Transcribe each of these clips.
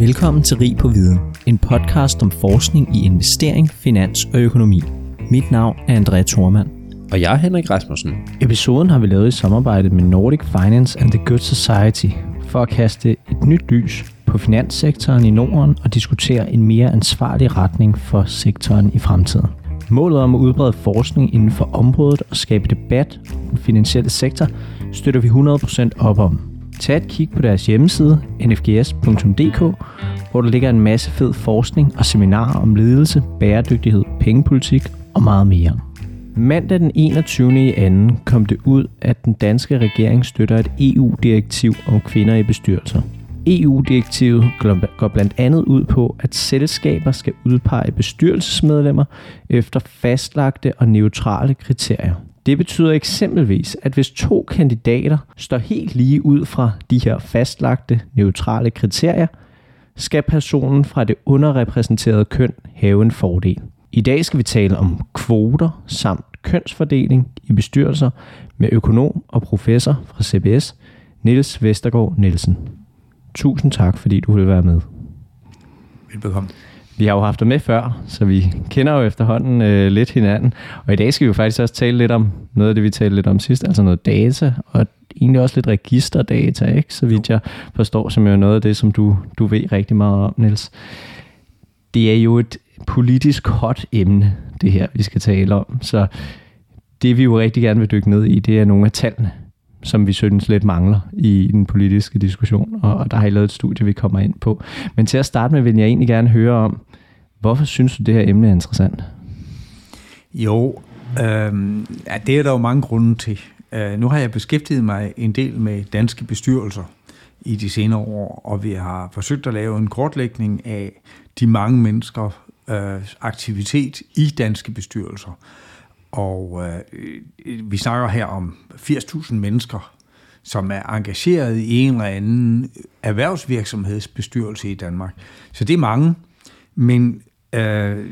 Velkommen til Rig på Viden, en podcast om forskning i investering, finans og økonomi. Mit navn er Andrea Thormand. Og jeg er Henrik Rasmussen. Episoden har vi lavet i samarbejde med Nordic Finance and the Good Society for at kaste et nyt lys på finanssektoren i Norden og diskutere en mere ansvarlig retning for sektoren i fremtiden. Målet om at udbrede forskning inden for området og skabe debat om den finansielle sektor støtter vi 100% op om. Tag et kig på deres hjemmeside, nfgs.dk, hvor der ligger en masse fed forskning og seminarer om ledelse, bæredygtighed, pengepolitik og meget mere. Mandag den 21. i anden kom det ud, at den danske regering støtter et EU-direktiv om kvinder i bestyrelser. EU-direktivet går blandt andet ud på, at selskaber skal udpege bestyrelsesmedlemmer efter fastlagte og neutrale kriterier. Det betyder eksempelvis, at hvis to kandidater står helt lige ud fra de her fastlagte neutrale kriterier, skal personen fra det underrepræsenterede køn have en fordel. I dag skal vi tale om kvoter samt kønsfordeling i bestyrelser med økonom og professor fra CBS, Niels Vestergaard Nielsen. Tusind tak, fordi du vil være med. Velbekomme. Vi har jo haft dig med før, så vi kender jo efterhånden øh, lidt hinanden. Og i dag skal vi jo faktisk også tale lidt om noget af det, vi talte lidt om sidst, altså noget data, og egentlig også lidt registerdata, ikke? så vidt jeg forstår, som er noget af det, som du, du ved rigtig meget om, Niels. Det er jo et politisk hot emne, det her, vi skal tale om. Så det, vi jo rigtig gerne vil dykke ned i, det er nogle af tallene, som vi synes lidt mangler i den politiske diskussion, og der har I lavet et studie, vi kommer ind på. Men til at starte med vil jeg egentlig gerne høre om, hvorfor synes du, det her emne er interessant? Jo, øh, ja, det er der jo mange grunde til. Uh, nu har jeg beskæftiget mig en del med danske bestyrelser i de senere år, og vi har forsøgt at lave en kortlægning af de mange mennesker uh, aktivitet i danske bestyrelser. Og øh, vi snakker her om 80.000 mennesker, som er engageret i en eller anden erhvervsvirksomhedsbestyrelse i Danmark. Så det er mange, men øh,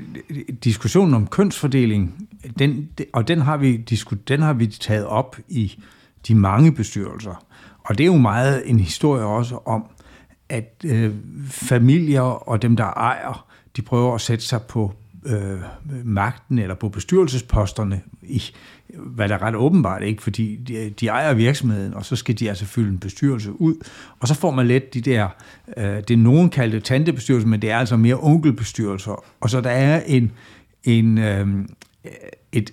diskussionen om kønsfordeling, den, og den har, vi den har vi taget op i de mange bestyrelser. Og det er jo meget en historie også om, at øh, familier og dem, der ejer, de prøver at sætte sig på øh, magten eller på bestyrelsesposterne, i, hvad der er ret åbenbart, ikke? fordi de, de ejer virksomheden, og så skal de altså fylde en bestyrelse ud, og så får man let de der, øh, det er nogen kaldte tantebestyrelser, men det er altså mere onkelbestyrelser, og så der er en, en, øh, et,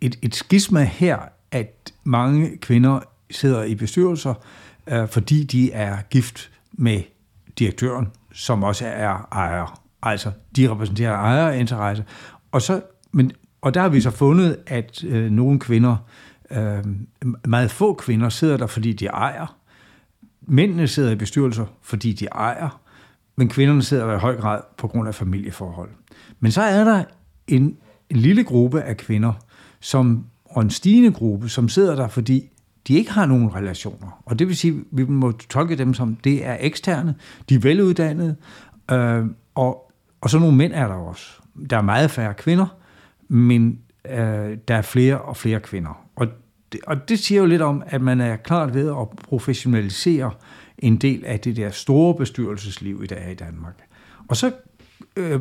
et, et skisma her, at mange kvinder sidder i bestyrelser, øh, fordi de er gift med direktøren, som også er ejer. Altså, de repræsenterer ejerinteresse. Og, så, men, og der har vi så fundet, at øh, nogle kvinder, øh, meget få kvinder, sidder der, fordi de ejer. Mændene sidder i bestyrelser, fordi de ejer. Men kvinderne sidder der i høj grad på grund af familieforhold. Men så er der en, en lille gruppe af kvinder, som, og en stigende gruppe, som sidder der, fordi de ikke har nogen relationer. Og det vil sige, at vi må tolke dem som, det er eksterne, de er veluddannede, øh, og og så nogle mænd er der også. Der er meget færre kvinder, men øh, der er flere og flere kvinder. Og det, og det siger jo lidt om, at man er klart ved at professionalisere en del af det der store bestyrelsesliv i dag i Danmark. Og så øh,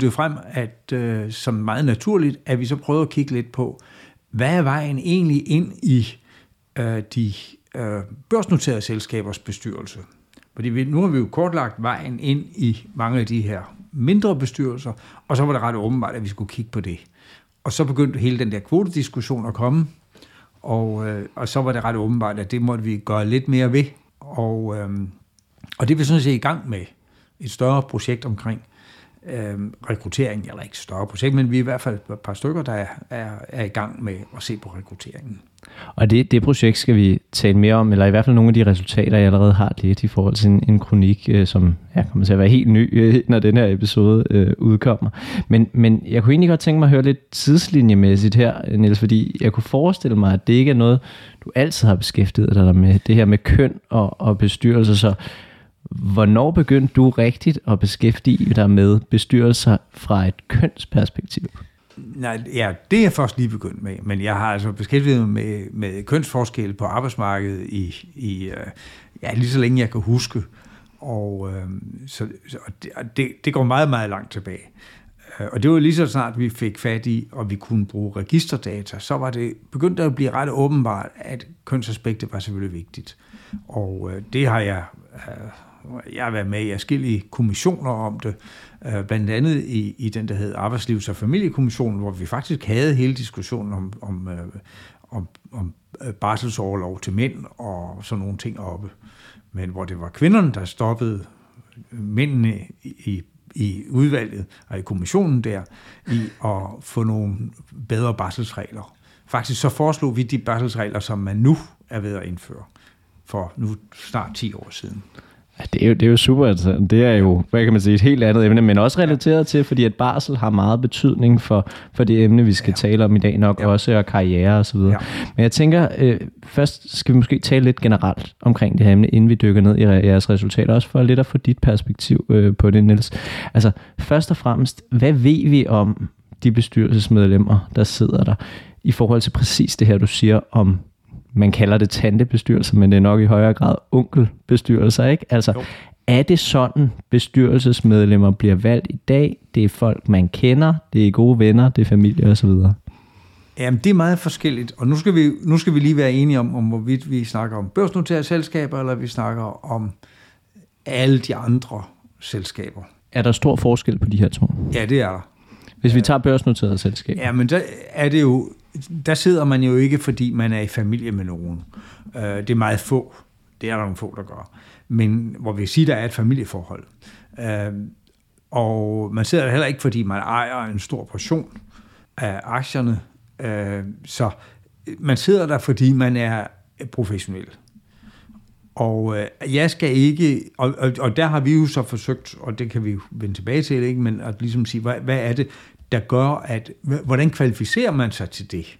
det frem, at øh, som meget naturligt, at vi så prøvede at kigge lidt på, hvad er vejen egentlig ind i øh, de øh, børsnoterede selskabers bestyrelse? Fordi vi, nu har vi jo kortlagt vejen ind i mange af de her mindre bestyrelser, og så var det ret åbenbart, at vi skulle kigge på det. Og så begyndte hele den der kvotediskussion at komme, og, øh, og så var det ret åbenbart, at det måtte vi gøre lidt mere ved. Og, øh, og det er vi sådan set i gang med et større projekt omkring øh, rekruttering, eller ikke større projekt, men vi er i hvert fald et par stykker, der er, er, er i gang med at se på rekrutteringen. Og det, det projekt skal vi tale mere om, eller i hvert fald nogle af de resultater, jeg allerede har lidt i forhold til en, en kronik, øh, som ja, kommer til at være helt ny, øh, når den her episode øh, udkommer. Men, men jeg kunne egentlig godt tænke mig at høre lidt tidslinjemæssigt her, Niels, fordi jeg kunne forestille mig, at det ikke er noget, du altid har beskæftiget dig med, det her med køn og, og bestyrelse, så Hvornår begyndte du rigtigt at beskæftige dig med bestyrelser fra et kønsperspektiv? Nej, ja, det er jeg først lige begyndt med, men jeg har altså beskæftiget mig med, med kønsforskel på arbejdsmarkedet i, i øh, ja, lige så længe jeg kan huske. Og øh, så, så det, det, det går meget, meget langt tilbage. Øh, og det var lige så snart, vi fik fat i, og vi kunne bruge registerdata, så var det begyndt at blive ret åbenbart, at kønsaspektet var selvfølgelig vigtigt. Og øh, det har jeg, øh, jeg har været med i forskellige kommissioner om det, øh, blandt andet i, i den, der hed Arbejdslivs- og Familiekommissionen, hvor vi faktisk havde hele diskussionen om, om, øh, om, om øh, barselsoverlov til mænd og sådan nogle ting oppe. Men hvor det var kvinderne, der stoppede mændene i, i udvalget og i kommissionen der, i at få nogle bedre barselsregler. Faktisk så foreslog vi de barselsregler, som man nu er ved at indføre for nu snart 10 år siden. Ja, det, er jo, det er jo super. Altså. Det er jo, hvad kan man sige, et helt andet emne, men også relateret til, fordi at barsel har meget betydning for, for det emne, vi skal ja. tale om i dag nok, ja. også og karriere og så videre. Ja. Men jeg tænker, øh, først skal vi måske tale lidt generelt omkring det her emne, inden vi dykker ned i jeres resultater, også for lidt at få dit perspektiv øh, på det, Niels. Altså, først og fremmest, hvad ved vi om de bestyrelsesmedlemmer, der sidder der, i forhold til præcis det her, du siger om man kalder det tantebestyrelser, men det er nok i højere grad onkelbestyrelser, ikke? Altså, jo. er det sådan, bestyrelsesmedlemmer bliver valgt i dag? Det er folk, man kender, det er gode venner, det er familie osv.? Jamen, det er meget forskelligt, og nu skal vi, nu skal vi lige være enige om, om hvorvidt vi snakker om børsnoterede selskaber, eller vi snakker om alle de andre selskaber. Er der stor forskel på de her to? Ja, det er der. Hvis vi tager børsnoterede selskaber? Ja, men der er det jo der sidder man jo ikke, fordi man er i familie med nogen. Øh, det er meget få. Det er der nogle få, der gør. Men hvor vi siger, der er et familieforhold. Øh, og man sidder der heller ikke, fordi man ejer en stor portion af aktierne. Øh, så man sidder der, fordi man er professionel. Og øh, jeg skal ikke, og, og, og der har vi jo så forsøgt, og det kan vi jo vende tilbage til, ikke? men at ligesom sige, hvad, hvad er det, der gør, at hvordan kvalificerer man sig til det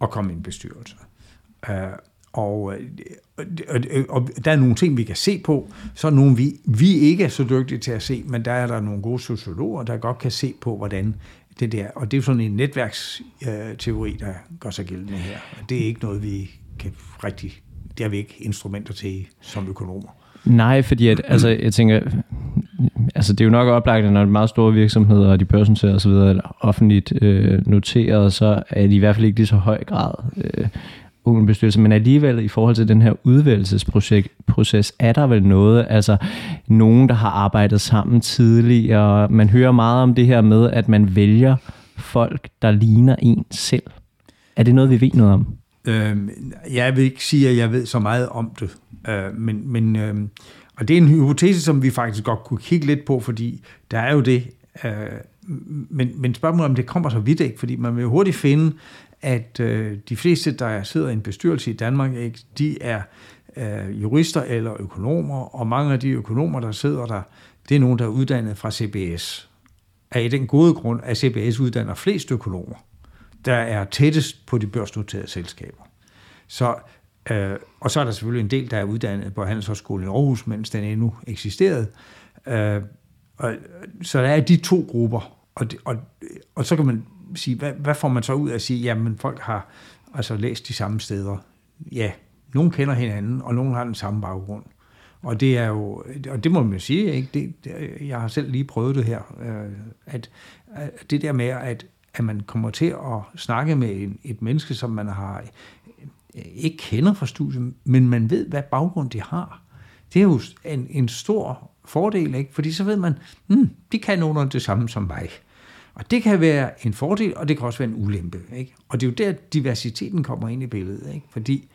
at komme i en bestyrelse? Øh, og, og, og der er nogle ting, vi kan se på, så er nogle, vi, vi ikke er så dygtige til at se, men der er der nogle gode sociologer, der godt kan se på, hvordan det der, og det er sådan en netværksteori, der gør sig gældende her. Det er ikke noget, vi kan rigtig, det har vi ikke instrumenter til som økonomer. Nej, fordi at, altså, jeg tænker, altså det er jo nok oplagt, at når det er meget store virksomheder, og de børsnoterer osv., eller offentligt øh, noteret, så er de i hvert fald ikke lige så høj grad øh, unge bestyrelse, men alligevel i forhold til den her udvælgelsesproces, er der vel noget, altså nogen, der har arbejdet sammen tidligere, man hører meget om det her med, at man vælger folk, der ligner en selv. Er det noget, vi ved noget om? Øhm, jeg vil ikke sige, at jeg ved så meget om det, øh, men, men øh, og det er en hypotese, som vi faktisk godt kunne kigge lidt på, fordi der er jo det, øh, men, men spørgsmålet om det kommer så vidt ikke, fordi man vil hurtigt finde, at øh, de fleste, der sidder i en bestyrelse i Danmark, ikke, de er øh, jurister eller økonomer, og mange af de økonomer, der sidder der, det er nogen, der er uddannet fra CBS. Er i den gode grund, at CBS uddanner flest økonomer, der er tættest på de børsnoterede selskaber. Så Øh, og så er der selvfølgelig en del, der er uddannet på Handelshøjskolen i Aarhus, mens den endnu eksisterede. Øh, og, så der er de to grupper, og, det, og, og så kan man sige, hvad, hvad får man så ud af at sige, jamen folk har altså læst de samme steder. Ja, nogen kender hinanden, og nogen har den samme baggrund. Og det er jo, og det må man jo sige, ikke? Det, det, jeg har selv lige prøvet det her, øh, at, at det der med, at, at man kommer til at snakke med en, et menneske, som man har øh, ikke kender fra studiet, men man ved, hvad baggrund de har. Det er jo en, en stor fordel, ikke? fordi så ved man, hmm, de kan nogen det samme som mig. Og det kan være en fordel, og det kan også være en ulempe. Ikke? Og det er jo der, diversiteten kommer ind i billedet. Ikke? Fordi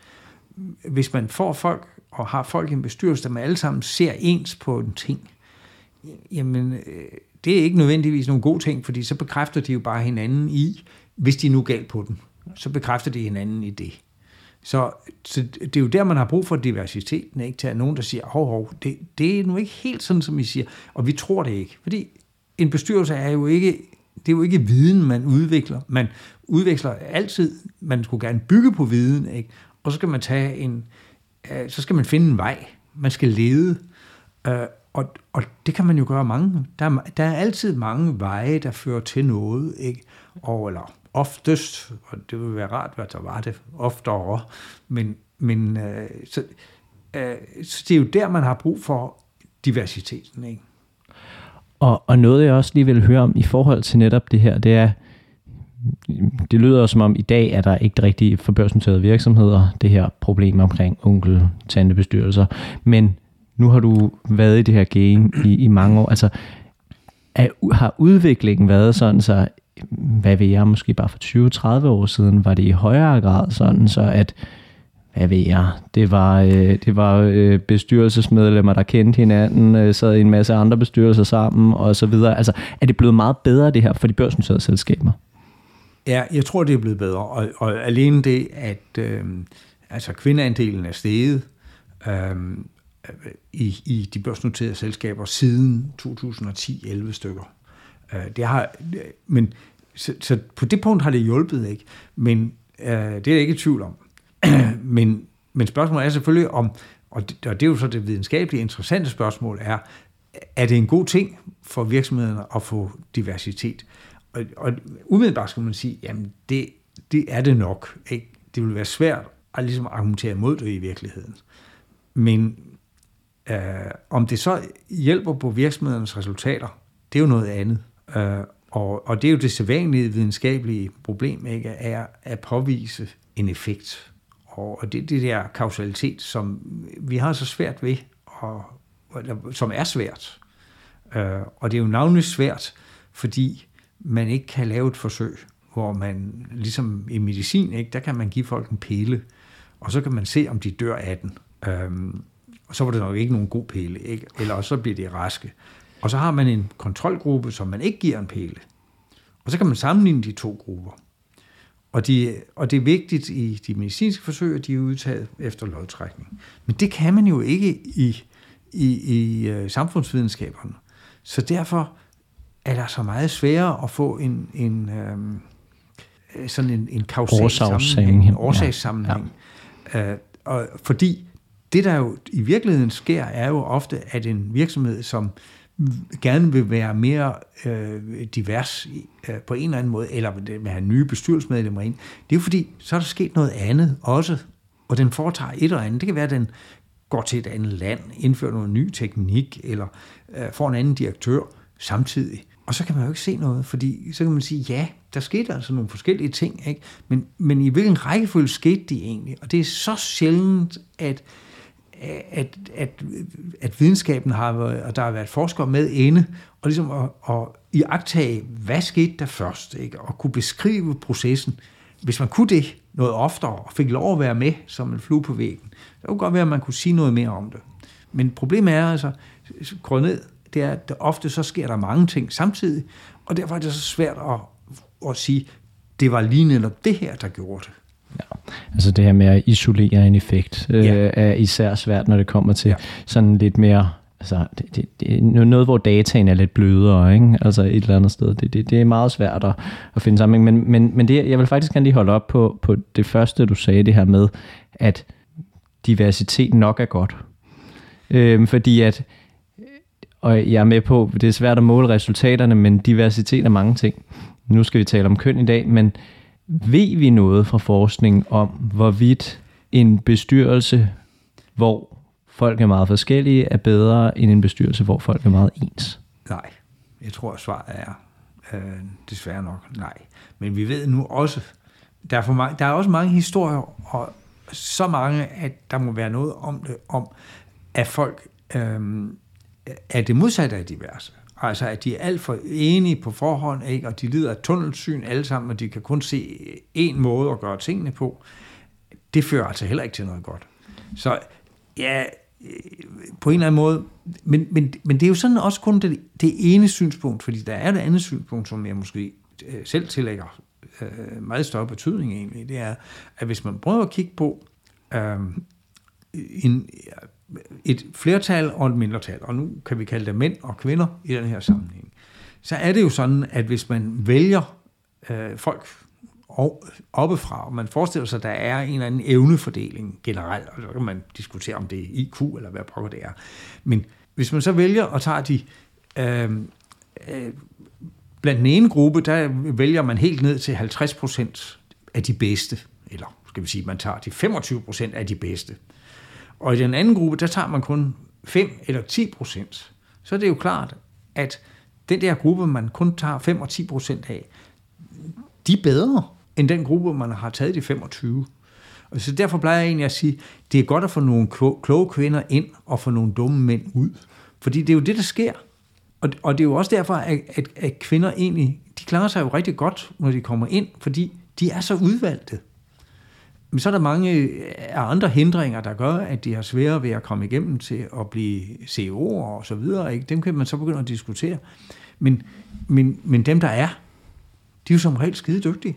øh, hvis man får folk, og har folk i en bestyrelse, der man alle sammen ser ens på en ting, jamen, øh, det er ikke nødvendigvis nogle gode ting, fordi så bekræfter de jo bare hinanden i, hvis de er nu galt på den, så bekræfter de hinanden i det. Så, så det er jo der, man har brug for diversiteten, ikke? til at nogen, der siger, hov, hov, det, det er nu ikke helt sådan, som I siger, og vi tror det ikke. Fordi en bestyrelse er jo ikke, det er jo ikke viden, man udvikler. Man udveksler altid, man skulle gerne bygge på viden, ikke? og så skal man tage en, øh, så skal man finde en vej. Man skal lede, øh, og, og det kan man jo gøre mange. Der, der er altid mange veje, der fører til noget, ikke? Og, eller oftest, og det vil være rart, hvad der var det oftere, men, men øh, så, øh, så det er jo der, man har brug for diversiteten. Ikke? Og, og noget jeg også lige vil høre om i forhold til netop det her, det er, det lyder som om i dag er der ikke rigtig for børsnoterede virksomheder det her problem omkring onkel bestyrelser men nu har du været i det her game i, i mange år. Altså, er, har udviklingen været sådan, så hvad ved jeg, måske bare for 20-30 år siden, var det i højere grad sådan, så at hvad ved jeg, det var, øh, det var øh, bestyrelsesmedlemmer, der kendte hinanden, øh, sad i en masse andre bestyrelser sammen og så videre. Altså, er det blevet meget bedre det her for de børsnoterede selskaber? Ja, jeg tror, det er blevet bedre. Og, og alene det, at øh, altså kvindeandelen er steget øh, i, i de børsnoterede selskaber siden 2010-11 stykker. Øh, det har, men, så, så på det punkt har det hjulpet, ikke? Men øh, det er jeg ikke i tvivl om. men, men spørgsmålet er selvfølgelig om, og det, og det er jo så det videnskabelige interessante spørgsmål, er, er det en god ting for virksomhederne at få diversitet? Og, og umiddelbart skal man sige, jamen det, det er det nok. Ikke? Det vil være svært at ligesom argumentere imod det i virkeligheden. Men øh, om det så hjælper på virksomhedernes resultater, det er jo noget andet. Øh, og, og det er jo det sædvanlige videnskabelige problem, ikke? Er at påvise en effekt. Og, og det er det der kausalitet, som vi har så svært ved, og, som er svært. Øh, og det er jo navnlig svært, fordi man ikke kan lave et forsøg, hvor man, ligesom i medicin, ikke, der kan man give folk en pille, og så kan man se, om de dør af den. Øhm, og så var det nok ikke nogen god pille, ikke? eller så bliver de raske. Og så har man en kontrolgruppe, som man ikke giver en pille. Og så kan man sammenligne de to grupper. Og, de, og det er vigtigt i de medicinske forsøg, at de er udtaget efter lodtrækning. Men det kan man jo ikke i, i, i uh, samfundsvidenskaberne. Så derfor er der så meget sværere at få en, en øhm, sådan en, en kausal sammenhæng, en årsagssammenhæng. Ja. Ja. Uh, og fordi det, der jo i virkeligheden sker, er jo ofte, at en virksomhed, som gerne vil være mere øh, divers øh, på en eller anden måde, eller vil have nye bestyrelsesmedlemmer ind, det er jo fordi, så er der sket noget andet også, og den foretager et eller andet. Det kan være, at den går til et andet land, indfører noget ny teknik, eller øh, får en anden direktør samtidig. Og så kan man jo ikke se noget, fordi så kan man sige, ja, der skete altså nogle forskellige ting, ikke? Men, men i hvilken rækkefølge skete de egentlig? Og det er så sjældent, at, at, at, at videnskaben har været, og der har været forskere med inde, og ligesom at, at iagtage, hvad skete der først, ikke? og kunne beskrive processen. Hvis man kunne det noget oftere, og fik lov at være med som en flue på væggen, så kunne godt være, at man kunne sige noget mere om det. Men problemet er altså, grundet, ned, det er, at ofte så sker der mange ting samtidig, og derfor er det så svært at, at sige, det var lige netop det her, der gjorde det. Ja. Altså det her med at isolere en effekt øh, ja. er især svært, når det kommer til ja. sådan lidt mere altså, det, det, det noget, hvor dataen er lidt blødere, ikke? altså et eller andet sted. Det, det, det er meget svært at, at finde sammen. Men, men, men det, jeg vil faktisk gerne lige holde op på, på det første, du sagde, det her med, at diversitet nok er godt. Øhm, fordi at og jeg er med på, det er svært at måle resultaterne, men diversitet er mange ting. Nu skal vi tale om køn i dag, men ved vi noget fra forskning om, hvorvidt en bestyrelse, hvor folk er meget forskellige, er bedre end en bestyrelse, hvor folk er meget ens? Nej, jeg tror, at svaret er øh, desværre nok nej. Men vi ved nu også, der er, for mange, der er også mange historier, og så mange, at der må være noget om det, om at folk øh, er det modsatte af diverse. Altså, at de er alt for enige på forhånd, ikke? og de lider af tunnelsyn alle sammen, og de kan kun se én måde at gøre tingene på. Det fører altså heller ikke til noget godt. Så ja, øh, på en eller anden måde, men, men, men det er jo sådan også kun det, det ene synspunkt, fordi der er det andet synspunkt, som jeg måske øh, selv tillægger øh, meget større betydning egentlig, det er, at hvis man prøver at kigge på øh, en, et flertal og et mindretal, og nu kan vi kalde det mænd og kvinder i den her sammenhæng, så er det jo sådan, at hvis man vælger øh, folk oppefra, og man forestiller sig, at der er en eller anden evnefordeling generelt, og så kan man diskutere, om det er IQ eller hvad pokker det er. Men hvis man så vælger at tage de... Øh, øh, blandt den ene gruppe, der vælger man helt ned til 50 procent af de bedste, eller skal vi sige, man tager de 25 procent af de bedste. Og i den anden gruppe, der tager man kun 5 eller 10 procent, så er det jo klart, at den der gruppe, man kun tager 5 og 10 procent af, de er bedre end den gruppe, man har taget de 25. Og så derfor plejer jeg egentlig at sige, det er godt at få nogle kloge kvinder ind og få nogle dumme mænd ud. Fordi det er jo det, der sker. Og, og det er jo også derfor, at, at, at kvinder egentlig, de klarer sig jo rigtig godt, når de kommer ind, fordi de er så udvalgte. Men så er der mange øh, andre hindringer, der gør, at de har svære ved at komme igennem til at blive CEO'er og så videre. Ikke? Dem kan man så begynde at diskutere. Men, men, men dem, der er, de er jo som regel skide dygtige.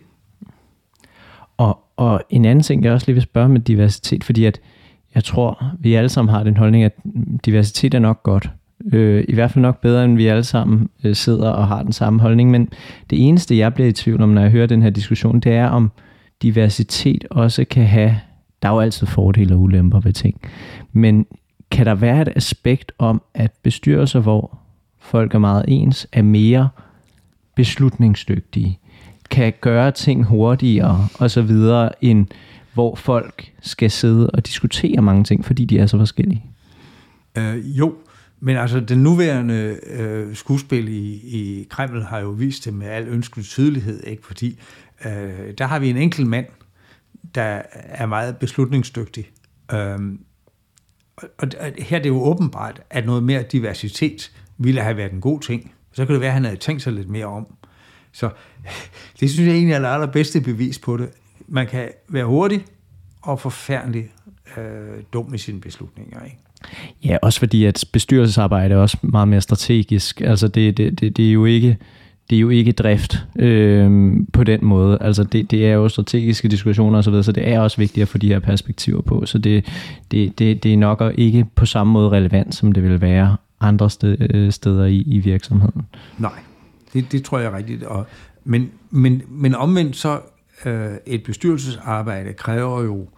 Og, og en anden ting, jeg også lige vil spørge med diversitet, fordi at jeg tror, vi alle sammen har den holdning, at diversitet er nok godt. Øh, I hvert fald nok bedre, end vi alle sammen øh, sidder og har den samme holdning. Men det eneste, jeg bliver i tvivl om, når jeg hører den her diskussion, det er, om diversitet også kan have, der er jo altid fordele og ulemper ved ting, men kan der være et aspekt om, at bestyrelser, hvor folk er meget ens, er mere beslutningsdygtige, kan gøre ting hurtigere og så videre, end hvor folk skal sidde og diskutere mange ting, fordi de er så forskellige? Øh, jo, men altså den nuværende øh, skuespil i, i Kreml har jo vist det med al ønskelig tydelighed, ikke? fordi øh, der har vi en enkelt mand, der er meget beslutningsdygtig. Øh, og, og her er det jo åbenbart, at noget mere diversitet ville have været en god ting. Så kunne det være, at han havde tænkt sig lidt mere om. Så det synes jeg egentlig er det allerbedste bevis på det. Man kan være hurtig og forfærdelig øh, dum i sine beslutninger. Ikke? Ja, også fordi at bestyrelsesarbejde er også meget mere strategisk. Altså det, det, det, det er jo ikke det er jo ikke drift øh, på den måde. Altså det, det er jo strategiske diskussioner osv., så, så det er også vigtigt at få de her perspektiver på. Så det, det, det, det er nok ikke på samme måde relevant, som det vil være andre øh, steder i, i virksomheden. Nej, det, det tror jeg er rigtigt. Og, men, men, men omvendt så, øh, et bestyrelsesarbejde kræver jo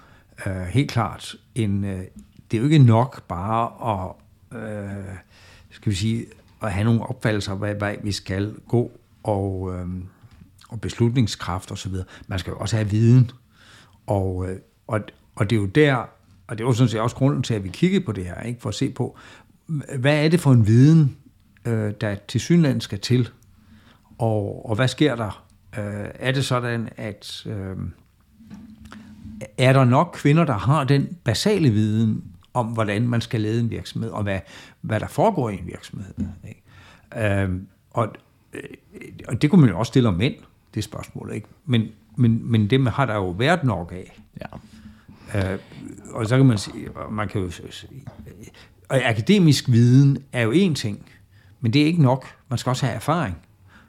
øh, helt klart en, øh, det er jo ikke nok bare at, øh, skal vi sige, at have nogle opfattelser af, hvad vej vi skal gå, og, øh, og beslutningskraft osv. Man skal jo også have viden. Og, øh, og, og det er jo der, og det er jo sådan set også grunden til, at vi kiggede på det her, ikke? for at se på, hvad er det for en viden, øh, der til synland skal til, og, og hvad sker der? Øh, er det sådan, at øh, er der nok kvinder, der har den basale viden om, hvordan man skal lede en virksomhed, og hvad, hvad der foregår i en virksomhed. Ikke? Øhm, og, øh, og det kunne man jo også stille om mænd, det spørgsmål. Ikke? Men, men, men det har der jo været nok af. Ja. Øh, og så kan man sige, man kan jo sige, og akademisk viden er jo en ting, men det er ikke nok. Man skal også have erfaring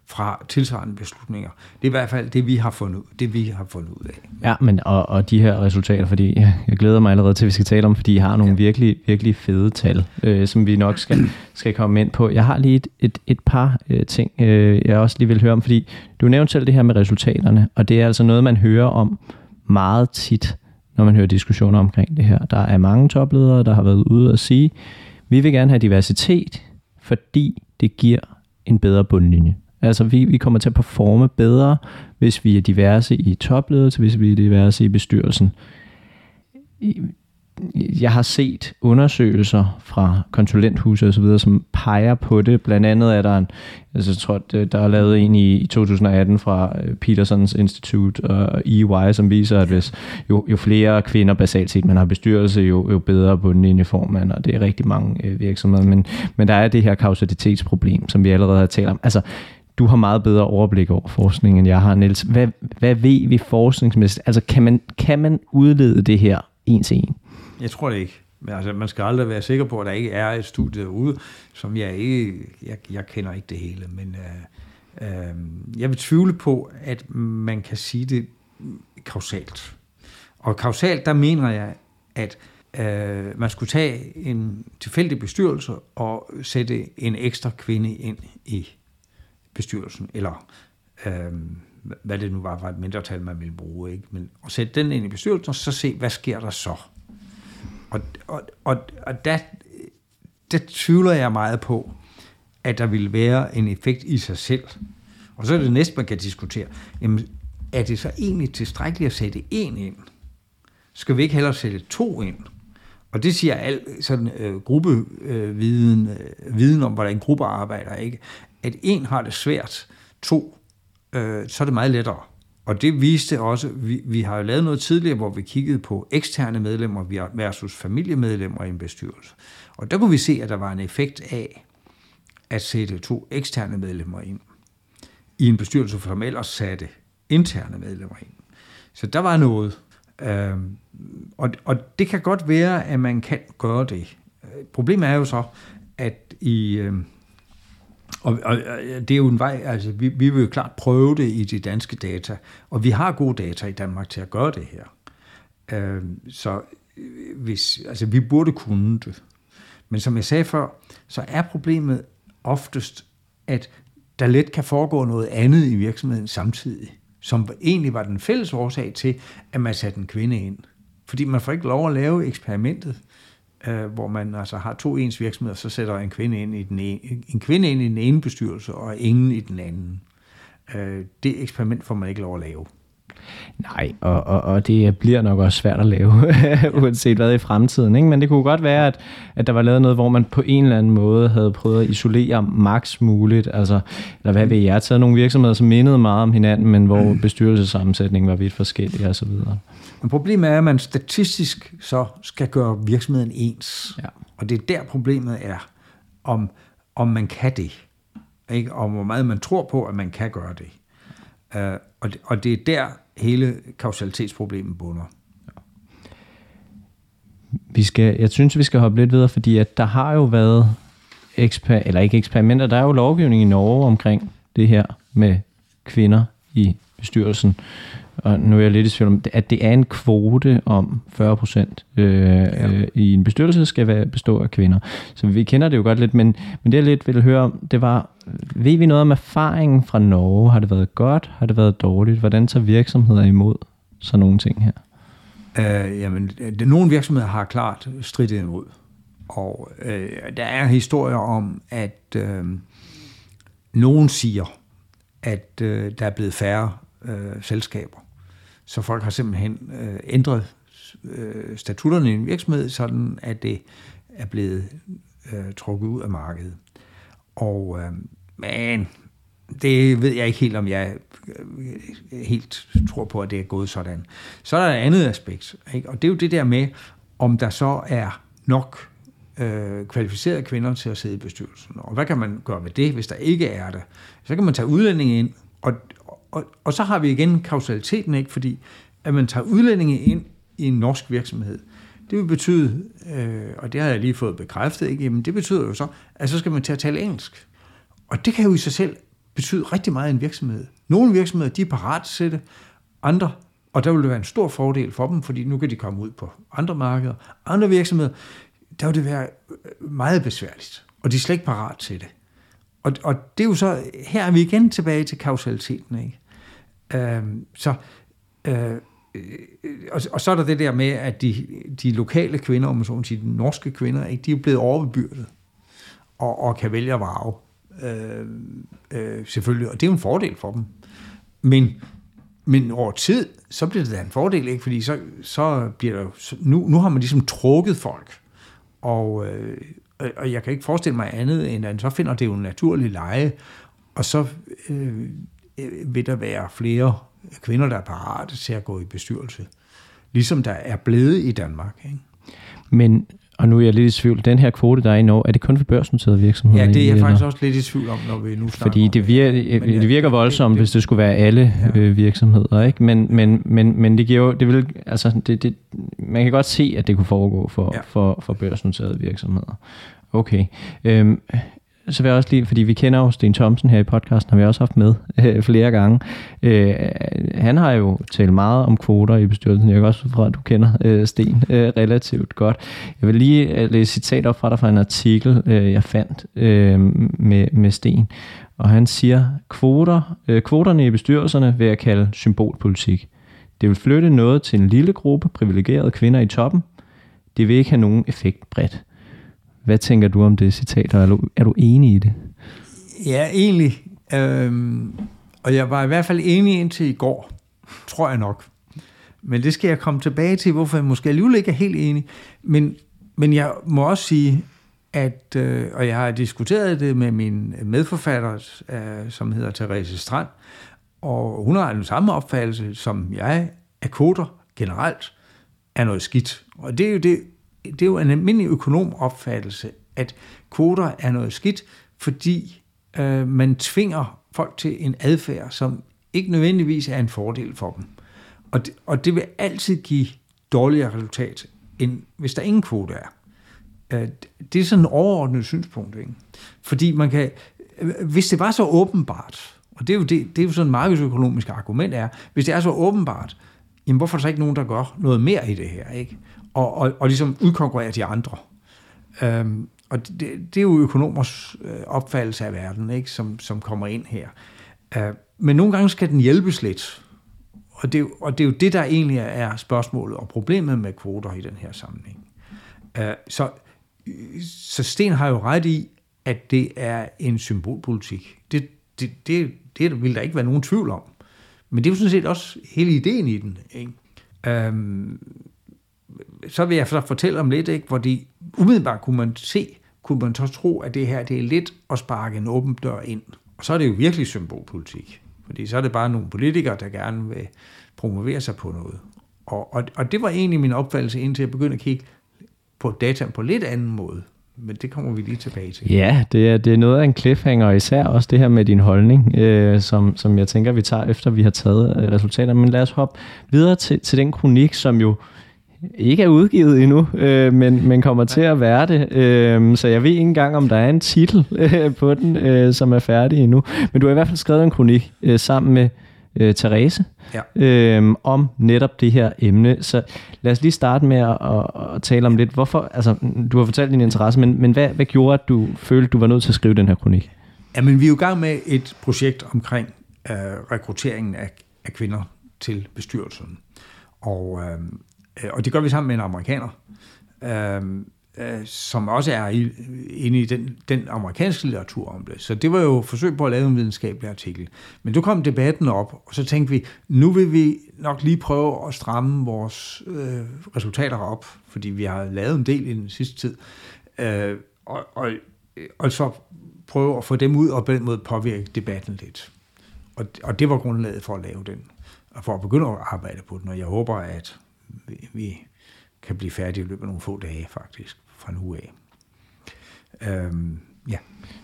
fra tilsvarende beslutninger. Det er i hvert fald det, vi har fundet, det, vi har fundet ud af. Ja, men og, og de her resultater, fordi jeg, glæder mig allerede til, at vi skal tale om, fordi I har nogle ja. virkelig, virkelig fede tal, øh, som vi nok skal, skal komme ind på. Jeg har lige et, et, et par øh, ting, øh, jeg også lige vil høre om, fordi du nævnte selv det her med resultaterne, og det er altså noget, man hører om meget tit, når man hører diskussioner omkring det her. Der er mange topledere, der har været ude og sige, vi vil gerne have diversitet, fordi det giver en bedre bundlinje. Altså vi, vi kommer til at performe bedre, hvis vi er diverse i topledelse, hvis vi er diverse i bestyrelsen. Jeg har set undersøgelser fra konsulenthuse og så videre, som peger på det. Blandt andet er der en, altså jeg tror, der er lavet en i, 2018 fra øh, Petersons Institute og EY, som viser, at hvis jo, jo flere kvinder basalt set man har bestyrelse, jo, jo bedre på den får man, og det er rigtig mange øh, virksomheder. Men, men der er det her kausalitetsproblem, som vi allerede har talt om. Altså, du har meget bedre overblik over forskningen, end jeg har, Niels. Hvad, hvad ved vi forskningsmæssigt? Altså, kan man, kan man udlede det her en til en? Jeg tror det ikke. Men altså, man skal aldrig være sikker på, at der ikke er et studie derude, som jeg ikke... Jeg, jeg kender ikke det hele, men øh, øh, jeg vil tvivle på, at man kan sige det kausalt. Og kausalt, der mener jeg, at øh, man skulle tage en tilfældig bestyrelse og sætte en ekstra kvinde ind i bestyrelsen, eller øh, hvad det nu var for et mindretal, man ville bruge. Ikke? Men at sætte den ind i bestyrelsen, og så se, hvad sker der så? Og, og, og, og der, der tvivler jeg meget på, at der vil være en effekt i sig selv. Og så er det næste, man kan diskutere. Jamen, er det så egentlig tilstrækkeligt at sætte en ind? Skal vi ikke hellere sætte to ind? Og det siger al sådan øh, gruppeviden, øh, viden om, hvordan grupper arbejder, ikke? At en har det svært, to, øh, så er det meget lettere. Og det viste også, vi, vi har jo lavet noget tidligere, hvor vi kiggede på eksterne medlemmer versus familiemedlemmer i en bestyrelse. Og der kunne vi se, at der var en effekt af at sætte to eksterne medlemmer ind i en bestyrelse, som ellers satte interne medlemmer ind. Så der var noget. Øh, og, og det kan godt være, at man kan gøre det. Problemet er jo så, at i... Øh, og, og øh, det er jo en vej, altså vi, vi vil jo klart prøve det i de danske data, og vi har gode data i Danmark til at gøre det her. Øh, så øh, hvis, altså vi burde kunne det. Men som jeg sagde før, så er problemet oftest, at der let kan foregå noget andet i virksomheden samtidig, som egentlig var den fælles årsag til, at man satte en kvinde ind. Fordi man får ikke lov at lave eksperimentet, øh, hvor man altså har to ens virksomheder, så sætter en kvinde ind i den ene, en kvinde ind i den ene bestyrelse, og ingen i den anden. Øh, det eksperiment får man ikke lov at lave. Nej, og, og, og det bliver nok også svært at lave, uanset hvad i fremtiden. Ikke? Men det kunne godt være, at, at der var lavet noget, hvor man på en eller anden måde havde prøvet at isolere maks muligt. Altså, eller hvad ved jeg, taget nogle virksomheder, som mindede meget om hinanden, men hvor mm. bestyrelsesammensætningen var vidt forskellig osv. Men problemet er, at man statistisk så skal gøre virksomheden ens. Ja. Og det er der problemet er, om, om man kan det. Ikke? Og hvor meget man tror på, at man kan gøre det. Uh, og, det og det er der hele kausalitetsproblemet bunder. Ja. Vi skal, jeg synes, vi skal hoppe lidt videre, fordi at der har jo været eksper, eller ikke eksperimenter, der er jo lovgivning i Norge omkring det her med kvinder i bestyrelsen og nu er jeg lidt i tvivl om, at det er en kvote om 40 procent øh, ja. øh, i en bestyrelse skal være, bestå af kvinder. Så vi kender det jo godt lidt, men, men det jeg lidt ville høre om, det var, ved vi noget om erfaringen fra Norge? Har det været godt? Har det været dårligt? Hvordan tager virksomheder imod sådan nogle ting her? Øh, jamen, nogle virksomheder har klart stridt imod. Og øh, der er historier om, at øh, nogen siger, at øh, der er blevet færre øh, selskaber. Så folk har simpelthen øh, ændret øh, statutterne i en virksomhed, sådan at det er blevet øh, trukket ud af markedet. Og øh, men det ved jeg ikke helt, om jeg øh, helt tror på, at det er gået sådan. Så er der et andet aspekt, ikke? og det er jo det der med, om der så er nok øh, kvalificerede kvinder til at sidde i bestyrelsen. Og hvad kan man gøre med det, hvis der ikke er det? Så kan man tage udlændinge ind, og, og, og så har vi igen kausaliteten, ikke? fordi at man tager udlændinge ind i en norsk virksomhed, det vil betyde, øh, og det har jeg lige fået bekræftet, ikke? Jamen, det betyder jo så, at så skal man til at tale engelsk. Og det kan jo i sig selv betyde rigtig meget i en virksomhed. Nogle virksomheder, de er parat til det, andre, og der vil det være en stor fordel for dem, fordi nu kan de komme ud på andre markeder. Andre virksomheder, der vil det være øh, meget besværligt, og de er slet ikke parat til det. Og, og det er jo så, her er vi igen tilbage til kausaliteten, ikke? Øhm, så, øh, og, og så er der det der med, at de, de lokale kvinder, om man så sige, de norske kvinder, ikke, de er blevet overbebyrdet og, og kan vælge at varve. Øh, øh, selvfølgelig, og det er jo en fordel for dem. Men, men over tid, så bliver det da en fordel, ikke? fordi så, så bliver der, nu, nu har man ligesom trukket folk, og, øh, og jeg kan ikke forestille mig andet, end at så finder det jo en naturlig leje, og så øh, øh, vil der være flere kvinder, der er parate til at gå i bestyrelse. Ligesom der er blevet i Danmark. Ikke? Men, og nu er jeg lidt i tvivl, den her kvote, der er i Norge, er det kun for børsnoterede virksomheder? Ja, det er jeg faktisk også lidt i tvivl om, når vi nu snakker Fordi det, virker, det, det virker voldsomt, det, det, hvis det skulle være alle ja. øh, virksomheder, ikke? Men, men, men, men det giver jo, det vil, altså, det, det, man kan godt se, at det kunne foregå for, ja. for, for børsnoterede virksomheder. Okay. Øhm, så vil jeg også lige, fordi vi kender jo Sten Thomsen her i podcasten, har vi også haft med øh, flere gange. Øh, han har jo talt meget om kvoter i bestyrelsen. Jeg kan også fra, at du kender øh, Sten øh, relativt godt. Jeg vil lige øh, læse citat op fra dig fra en artikel, øh, jeg fandt øh, med, med Sten. Og han siger, kvoter, øh, kvoterne i bestyrelserne vil jeg kalde symbolpolitik. Det vil flytte noget til en lille gruppe privilegerede kvinder i toppen. Det vil ikke have nogen effekt bredt. Hvad tænker du om det citat, og er du, er du enig i det? Ja, egentlig. Øhm, og jeg var i hvert fald enig indtil i går, tror jeg nok. Men det skal jeg komme tilbage til, hvorfor jeg måske alligevel ikke er helt enig. Men, men jeg må også sige, at, øh, og jeg har diskuteret det med min medforfatter, øh, som hedder Therese Strand, og hun har den samme opfattelse, som jeg, at koder generelt er noget skidt. Og det er jo, det, det er jo en almindelig økonom opfattelse, at kvoter er noget skidt, fordi øh, man tvinger folk til en adfærd, som ikke nødvendigvis er en fordel for dem. Og det, og det vil altid give dårligere resultat, end hvis der ingen kvote er. Øh, det er sådan et overordnet synspunkt. Ikke? Fordi man kan, øh, hvis det var så åbenbart, og det er jo, det, det er jo sådan et markedsøkonomisk argument er, hvis det er så åbenbart, jamen hvorfor er der så ikke nogen, der gør noget mere i det her? Ikke? Og, og, og ligesom udkonkurrere de andre. Øhm, og det, det er jo økonomers øh, opfattelse af verden, ikke? Som, som kommer ind her. Øh, men nogle gange skal den hjælpes lidt. Og det, og det er jo det, der egentlig er spørgsmålet og problemet med kvoter i den her sammenhæng. Øh, så, så Sten har jo ret i, at det er en symbolpolitik. Det, det, det, det vil der ikke være nogen tvivl om. Men det er jo sådan set også hele ideen i den. Ikke? Øhm, så vil jeg så fortælle om lidt, ikke, hvor umiddelbart kunne man se, kunne man så tro, at det her det er lidt at sparke en åben dør ind. Og så er det jo virkelig symbolpolitik. Fordi så er det bare nogle politikere, der gerne vil promovere sig på noget. Og, og, og det var egentlig min opfattelse, indtil jeg begyndte at kigge på data på lidt anden måde. Men det kommer vi lige tilbage til. Ja, det er, det er noget af en cliffhanger, især også det her med din holdning, øh, som, som jeg tænker, vi tager efter, vi har taget øh, resultaterne. Men lad os hoppe videre til, til den kronik, som jo ikke er udgivet endnu, øh, men, men kommer til at være det. Øh, så jeg ved ikke engang, om der er en titel øh, på den, øh, som er færdig endnu. Men du har i hvert fald skrevet en kronik øh, sammen med øh, Therese ja. øh, om netop det her emne. Så lad os lige starte med at, at, at tale om lidt, hvorfor, altså du har fortalt din interesse, men, men hvad, hvad gjorde, at du følte, du var nødt til at skrive den her kronik? Jamen, vi er jo i gang med et projekt omkring øh, rekrutteringen af, af kvinder til bestyrelsen. Og øh, Øh, og det gør vi sammen med en amerikaner, øhm, øh, som også er i, inde i den, den amerikanske litteratur om det. Så det var jo forsøg på at lave en videnskabelig artikel. Men du kom debatten op, og så tænkte vi, nu vil vi nok lige prøve at stramme vores øh, resultater op, fordi vi har lavet en del i den sidste tid, øh, og, og, og så prøve at få dem ud og på den måde påvirke debatten lidt. Og, og det var grundlaget for at lave den, og for at begynde at arbejde på den, og jeg håber, at vi, kan blive færdige i løbet af nogle få dage faktisk, fra nu af. Øhm, ja.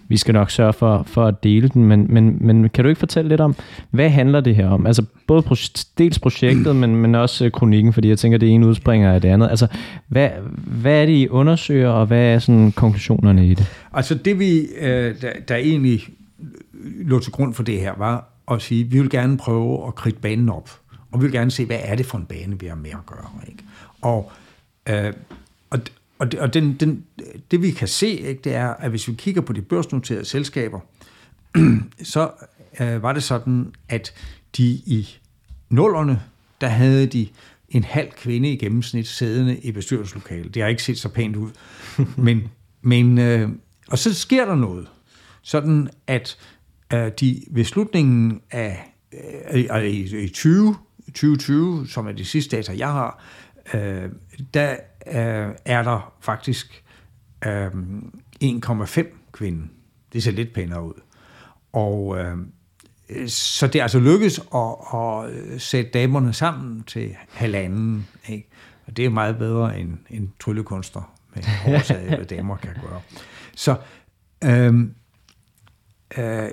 Vi skal nok sørge for, for at dele den, men, men, men kan du ikke fortælle lidt om, hvad handler det her om? Altså både pro- dels projektet, men, men også kronikken, fordi jeg tænker, det ene udspringer af det andet. Altså, hvad, hvad er det, I undersøger, og hvad er sådan konklusionerne i det? Altså det, vi, øh, der, der egentlig lå til grund for det her, var at sige, at vi vil gerne prøve at kridte banen op og vi vil gerne se, hvad er det for en bane, vi har med at gøre. Ikke? Og, øh, og, og, det, og den, den, det vi kan se, ikke, det er, at hvis vi kigger på de børsnoterede selskaber, så øh, var det sådan, at de i nullerne, der havde de en halv kvinde i gennemsnit siddende i bestyrelseslokalet. Det har ikke set så pænt ud. men, men, øh, og så sker der noget. Sådan at øh, de ved slutningen af øh, i, i 20 2020, som er de sidste data, jeg har, øh, der øh, er der faktisk øh, 1,5 kvinde. Det ser lidt pænere ud. Og øh, så det er altså lykkedes at, at sætte damerne sammen til halvanden. Ikke? Og det er meget bedre end en tryllekunstner med oversaget, hvad damer kan gøre. Så øh, øh,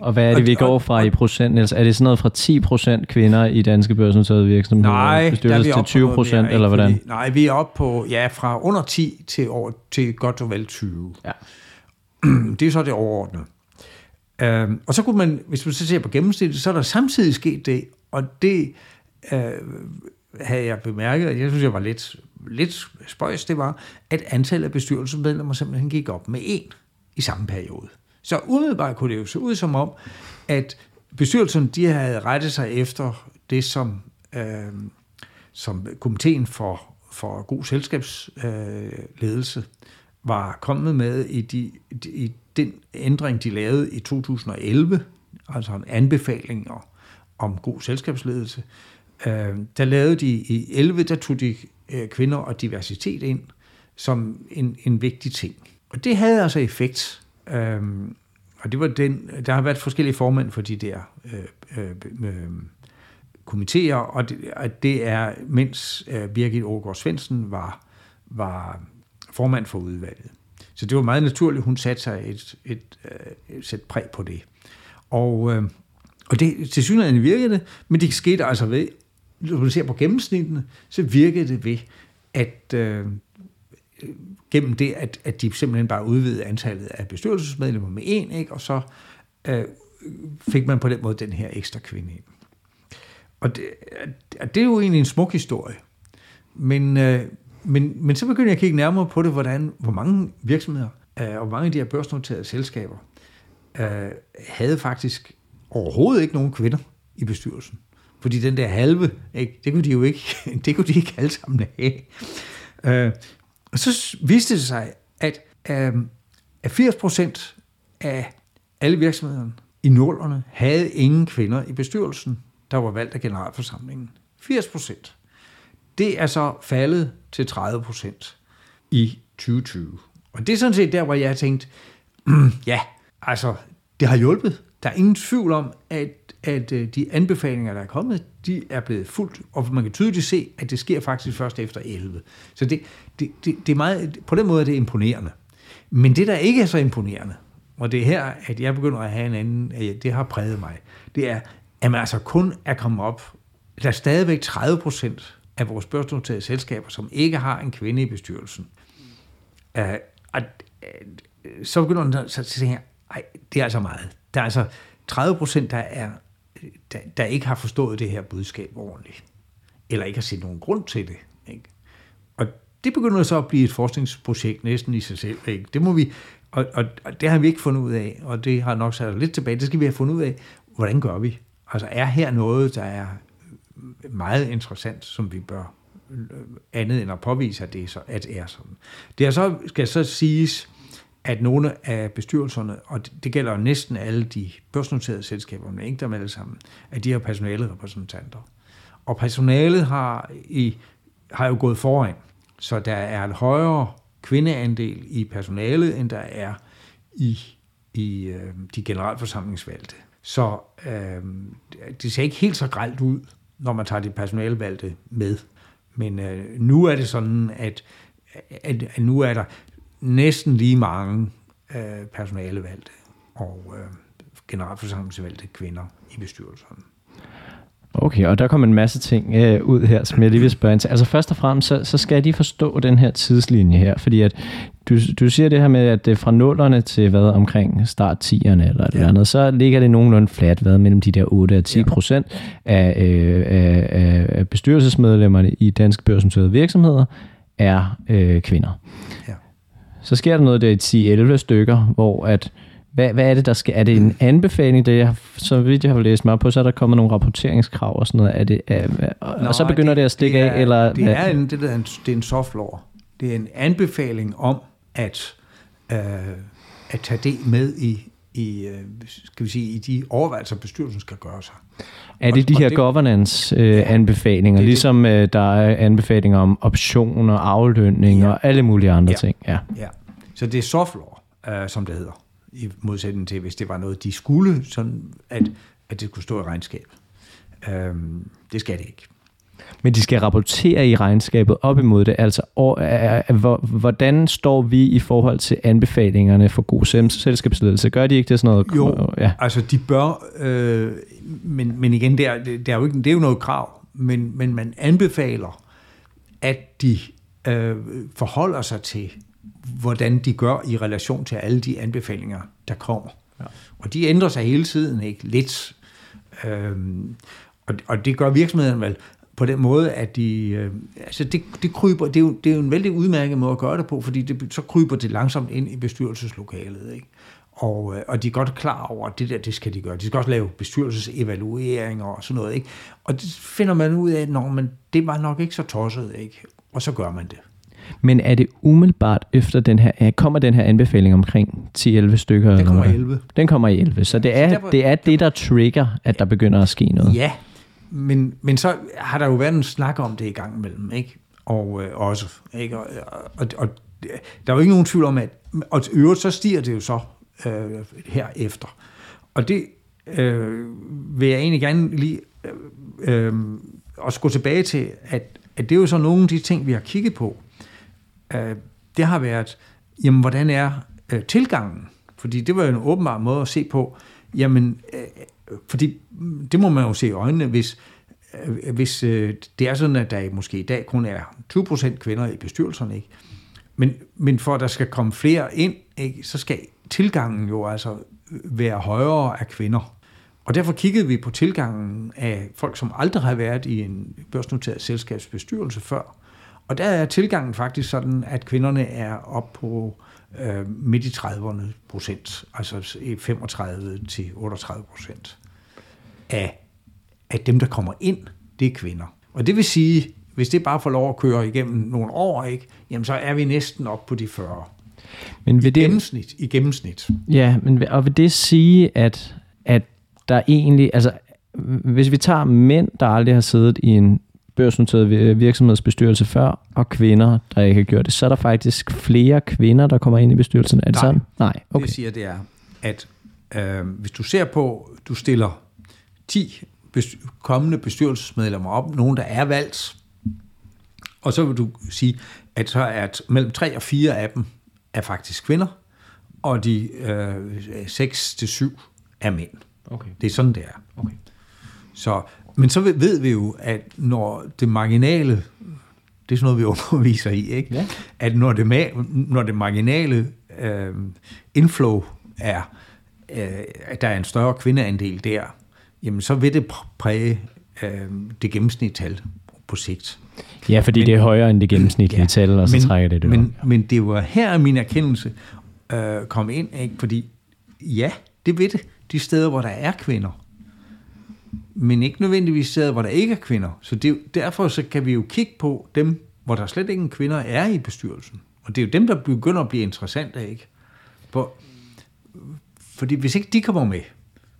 og hvad er det, vi går fra i procent? Er det sådan noget fra 10 procent kvinder i danske børsnoterede virksomheder? Nej, der er vi til 20 procent, eller hvordan? Fordi, nej, vi er oppe på, ja, fra under 10 til, over, til godt og vel 20. Ja. Det er så det overordnede. Øhm, og så kunne man, hvis man så ser på gennemsnittet, så er der samtidig sket det, og det øh, havde jeg bemærket, og jeg synes, jeg var lidt, lidt spøjs, det var, at antallet af bestyrelsesmedlemmer simpelthen gik op med en i samme periode. Så umiddelbart kunne det jo se ud som om, at bestyrelsen de havde rettet sig efter det, som, øh, som komiteen for, for god selskabsledelse øh, var kommet med i, de, i den ændring, de lavede i 2011, altså en anbefaling om god selskabsledelse. Øh, der lavede de i 11, der tog de øh, kvinder og diversitet ind, som en, en vigtig ting. Og det havde altså effekt. Øhm, og det var den, der har været forskellige formænd for de der øh, øh, øh, komiteer, og det, og det er, mens øh, Birgit Aargaard Svendsen var, var formand for udvalget. Så det var meget naturligt, hun satte sig et, et, et, et sæt præg på det. Og, øh, og det til synligheden virkede det, men det skete altså ved, når man ser på gennemsnittene, så virkede det ved, at øh, gennem det, at, at de simpelthen bare udvidede antallet af bestyrelsesmedlemmer med en, ikke? og så øh, fik man på den måde den her ekstra kvinde ind. Og det, det er jo egentlig en smuk historie. Men, øh, men, men så begynder jeg at kigge nærmere på det, hvordan, hvor mange virksomheder øh, og mange af de her børsnoterede selskaber øh, havde faktisk overhovedet ikke nogen kvinder i bestyrelsen. Fordi den der halve, ikke, det kunne de jo ikke, det kunne de ikke alle sammen have. Øh, og så viste det sig, at, øh, at 80 procent af alle virksomhederne i nullerne havde ingen kvinder i bestyrelsen, der var valgt af generalforsamlingen. 80 procent. Det er så faldet til 30 procent i 2020. Og det er sådan set der, hvor jeg har tænkt, hmm, ja, altså, det har hjulpet. Der er ingen tvivl om, at, at øh, de anbefalinger, der er kommet, de er blevet fuldt, og man kan tydeligt se, at det sker faktisk først efter 11. Så det, det, det, det er meget, på den måde er det imponerende. Men det, der ikke er så imponerende, og det er her, at jeg begynder at have en anden, det har præget mig, det er, at man altså kun er kommet op, der er stadigvæk 30 procent af vores børsnoterede selskaber, som ikke har en kvinde i bestyrelsen. Uh, og, øh, så begynder man så at tænke, ej, det er altså meget. Der er altså 30 procent, der, er, der, der ikke har forstået det her budskab ordentligt. Eller ikke har set nogen grund til det. Ikke? Og det begynder så at blive et forskningsprojekt næsten i sig selv. Ikke? Det må vi, og, og, og det har vi ikke fundet ud af, og det har nok sat lidt tilbage. Det skal vi have fundet ud af, hvordan gør vi? Altså er her noget, der er meget interessant, som vi bør øh, andet end at påvise, at det er, så, at det er sådan. Det er så, skal så siges, at nogle af bestyrelserne, og det gælder næsten alle de børsnoterede selskaber, men ikke dem alle sammen, at de har personale repræsentanter. Og personalet har, i, har jo gået foran, så der er en højere kvindeandel i personalet, end der er i, i øh, de generalforsamlingsvalgte. Så øh, det ser ikke helt så gralt ud, når man tager de personalvalgte med. Men øh, nu er det sådan, at, at, at nu er der næsten lige mange øh, personalevalgte og øh, generalforsamlingsvalgte kvinder i bestyrelsen. Okay, og der kommer en masse ting øh, ud her, som jeg lige vil spørge ind til. Altså først og fremmest, så, så skal lige forstå den her tidslinje her, fordi at du, du siger det her med, at det er fra nullerne til hvad omkring start 10'erne eller ja. andet, så ligger det nogenlunde flat hvad, mellem de der 8 og 10 procent ja. af, øh, af, af bestyrelsesmedlemmerne i danske børsnoterede virksomheder er øh, kvinder. Ja. Så sker der noget der i 10-11 stykker, hvor at hvad, hvad er det, der skal? Er det en anbefaling, det jeg, så vidt jeg har læst mig på, så er der kommet nogle rapporteringskrav og sådan noget. Er det, er, og Nå, så begynder det, det at stikke det er, af? Eller, det, er en, det, der, en, det er en soft law. Det er en anbefaling om at, øh, at tage det med i, i, øh, skal vi sige, i de overvejelser, bestyrelsen skal gøre sig. Er det de her governance-anbefalinger, øh, ligesom øh, der er anbefalinger om optioner, aflønning ja. og alle mulige andre ja. ting? Ja. ja. Så det er soft law, øh, som det hedder i modsætning til, hvis det var noget, de skulle, sådan at, at det kunne stå i regnskab. Øhm, det skal det ikke. Men de skal rapportere i regnskabet op imod det. Altså, hvordan står vi i forhold til anbefalingerne for god selskabsledelse? Gør de ikke det sådan noget? Jo, ja. altså de bør, øh, men, men igen, det er, det, er jo ikke, det er jo noget krav, men, men man anbefaler, at de øh, forholder sig til hvordan de gør i relation til alle de anbefalinger, der kommer. Ja. Og de ændrer sig hele tiden, ikke? Lidt. Øhm, og, og det gør virksomheden vel på den måde, at de, øh, altså det, det kryber, det er, jo, det er jo en vældig udmærket måde at gøre det på, fordi det, så kryber det langsomt ind i bestyrelseslokalet, ikke? Og, øh, og de er godt klar over, at det der, det skal de gøre. De skal også lave bestyrelsesevalueringer og sådan noget, ikke? Og det finder man ud af, at men det var nok ikke så tosset, ikke? Og så gør man det. Men er det umiddelbart efter den her, kommer den her anbefaling omkring 10-11 stykker? Den kommer i 11. Den kommer i 11, så det er, derfor, det, er det, der trigger, at der begynder at ske noget. Ja, men, men så har der jo været en snak om det i gang imellem, ikke? Og øh, også, ikke? Og, og, og der er jo ikke nogen tvivl om, at og øvrigt så stiger det jo så øh, herefter. Og det øh, vil jeg egentlig gerne lige øh, øh, også gå tilbage til, at, at det er jo så nogle af de ting, vi har kigget på. Øh, det har været, jamen hvordan er øh, tilgangen? Fordi det var jo en åbenbar måde at se på, jamen, øh, fordi mm, det må man jo se i øjnene, hvis, øh, hvis øh, det er sådan, at der måske i dag kun er 20% kvinder i bestyrelserne, ikke? Men, men for at der skal komme flere ind, ikke, så skal tilgangen jo altså være højere af kvinder. Og derfor kiggede vi på tilgangen af folk, som aldrig har været i en børsnoteret selskabsbestyrelse før. Og der er tilgangen faktisk sådan, at kvinderne er op på øh, midt i 30'erne procent, altså 35 til 38 procent af, af dem, der kommer ind, det er kvinder. Og det vil sige, hvis det bare får lov at køre igennem nogle år, ikke, jamen så er vi næsten op på de 40. Men vil I, det, gennemsnit, I gennemsnit. Ja, men, og vil det sige, at, at der egentlig, altså hvis vi tager mænd, der aldrig har siddet i en børsnoteret virksomhedsbestyrelse før, og kvinder, der ikke har gjort det, så er der faktisk flere kvinder, der kommer ind i bestyrelsen. Er det Nej, sådan? Nej, okay. det siger det er, at øh, hvis du ser på, du stiller 10 bestyr- kommende bestyrelsesmedlemmer op, nogen der er valgt, og så vil du sige, at så er at mellem 3 og 4 af dem er faktisk kvinder, og de øh, 6 til 7 er mænd. Okay. Det er sådan, det er. Okay. Så, men så ved vi jo, at når det marginale, det er sådan noget, vi underviser i, ikke? Ja. at når det, når det marginale øh, inflow er, øh, at der er en større kvindeandel der, jamen så vil det præge øh, det gennemsnittal på sigt. Ja, fordi men, det er højere end det gennemsnitlige ja, tal, og så men, trækker det det men, op. Men det var her, min erkendelse øh, kom ind, ikke? fordi ja, det ved det, de steder, hvor der er kvinder, men ikke nødvendigvis steder, hvor der ikke er kvinder. Så det, derfor så kan vi jo kigge på dem, hvor der slet ingen kvinder er i bestyrelsen. Og det er jo dem, der begynder at blive interessante, ikke? For, fordi hvis ikke de kommer med,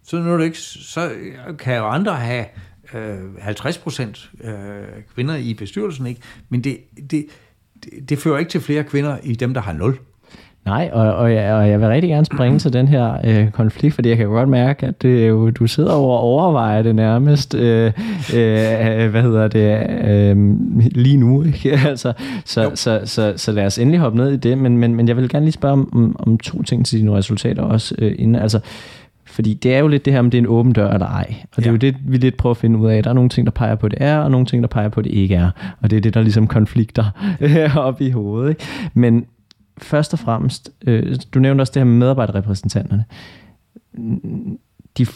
så, nu ikke, så kan jo andre have øh, 50 procent øh, kvinder i bestyrelsen, ikke? Men det, det, det, det fører ikke til flere kvinder i dem, der har nul. Nej, og, og, jeg, og jeg vil rigtig gerne springe til den her øh, konflikt, fordi jeg kan godt mærke, at det, jo, du sidder over og overvejer det nærmest, øh, øh, hvad hedder det, øh, lige nu. Ikke? altså, så, så, så, så, så lad os endelig hoppe ned i det, men, men, men jeg vil gerne lige spørge om, om, to ting til dine resultater også. Øh, inden, altså, fordi det er jo lidt det her, om det er en åben dør eller ej. Og det ja. er jo det, vi lidt prøver at finde ud af. Der er nogle ting, der peger på, at det er, og nogle ting, der peger på, at det ikke er. Og det er det, der ligesom konflikter op i hovedet. Ikke? Men først og fremmest, øh, du nævnte også det her med medarbejderrepræsentanterne. De,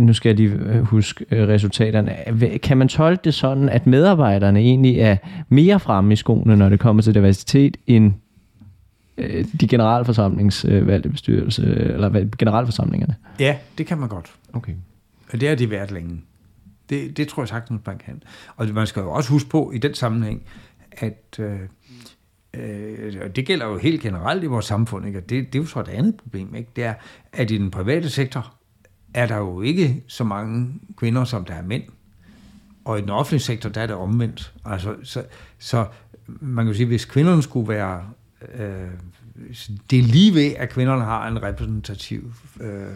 nu skal jeg lige øh, huske øh, resultaterne. Kan man tolke det sådan, at medarbejderne egentlig er mere fremme i skoene, når det kommer til diversitet, end øh, de generalforsamlingsvalgte bestyrelse, eller generalforsamlingerne? Ja, det kan man godt. Okay. Og det har de været længe. Det, det tror jeg sagtens, man kan. Og man skal jo også huske på i den sammenhæng, at øh, øh, og det gælder jo helt generelt i vores samfund, ikke? og det, det er jo så et andet problem, ikke? det er, at i den private sektor er der jo ikke så mange kvinder, som der er mænd, og i den offentlige sektor, der er det omvendt. Altså, så, så man kan sige, hvis kvinderne skulle være, øh, det er lige ved, at kvinderne har en repræsentativ, øh,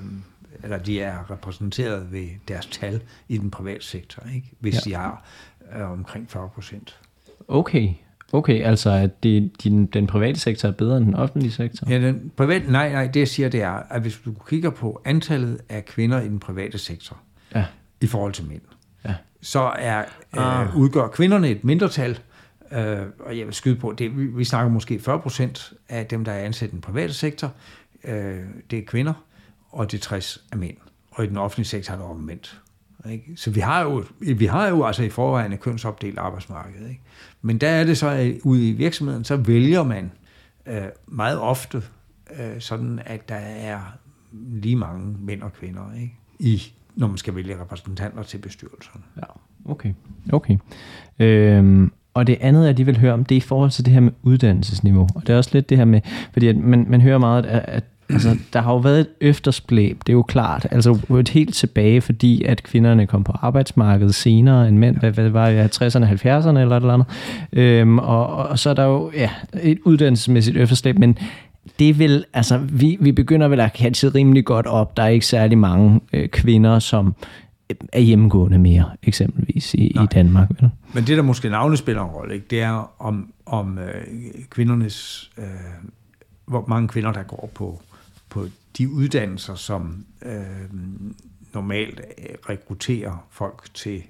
eller de er repræsenteret ved deres tal i den private sektor, ikke? hvis ja. de har øh, omkring 40 procent. Okay, Okay, altså at det, din, den private sektor er bedre end den offentlige sektor? Ja, den private, nej, nej, det jeg siger, det er, at hvis du kigger på antallet af kvinder i den private sektor, ja. i forhold til mænd, ja. så er, øh, ah. øh, udgør kvinderne et mindretal, øh, og jeg vil skyde på, det, vi, vi snakker måske 40 procent af dem, der er ansat i den private sektor, øh, det er kvinder, og det er 60 er mænd. Og i den offentlige sektor er det omvendt. Ikke? Så vi har, jo, vi har jo altså i forvejen et kønsopdelt arbejdsmarked. Ikke? Men der er det så, at ude i virksomheden, så vælger man øh, meget ofte øh, sådan, at der er lige mange mænd og kvinder, ikke? I, når man skal vælge repræsentanter til bestyrelserne. Ja, okay. okay. Øhm, og det andet, jeg lige vil høre om, det er i forhold til det her med uddannelsesniveau. Og det er også lidt det her med, fordi at man, man hører meget, at, at altså, der har jo været et efterslæb, det er jo klart. Altså et helt tilbage, fordi at kvinderne kom på arbejdsmarkedet senere end mænd. Hvad, hvad var det, 60'erne, 70'erne eller et eller andet. Øhm, og, og, så er der jo ja, et uddannelsesmæssigt efterslæb, men det vil, altså, vi, vi begynder vel at catche rimelig godt op. Der er ikke særlig mange øh, kvinder, som er hjemmegående mere, eksempelvis i, i Danmark. Vel? Men det, der måske navne spiller en rolle, ikke, det er om, om øh, kvindernes, øh, hvor mange kvinder, der går på, på de uddannelser, som øh, normalt rekrutterer folk til,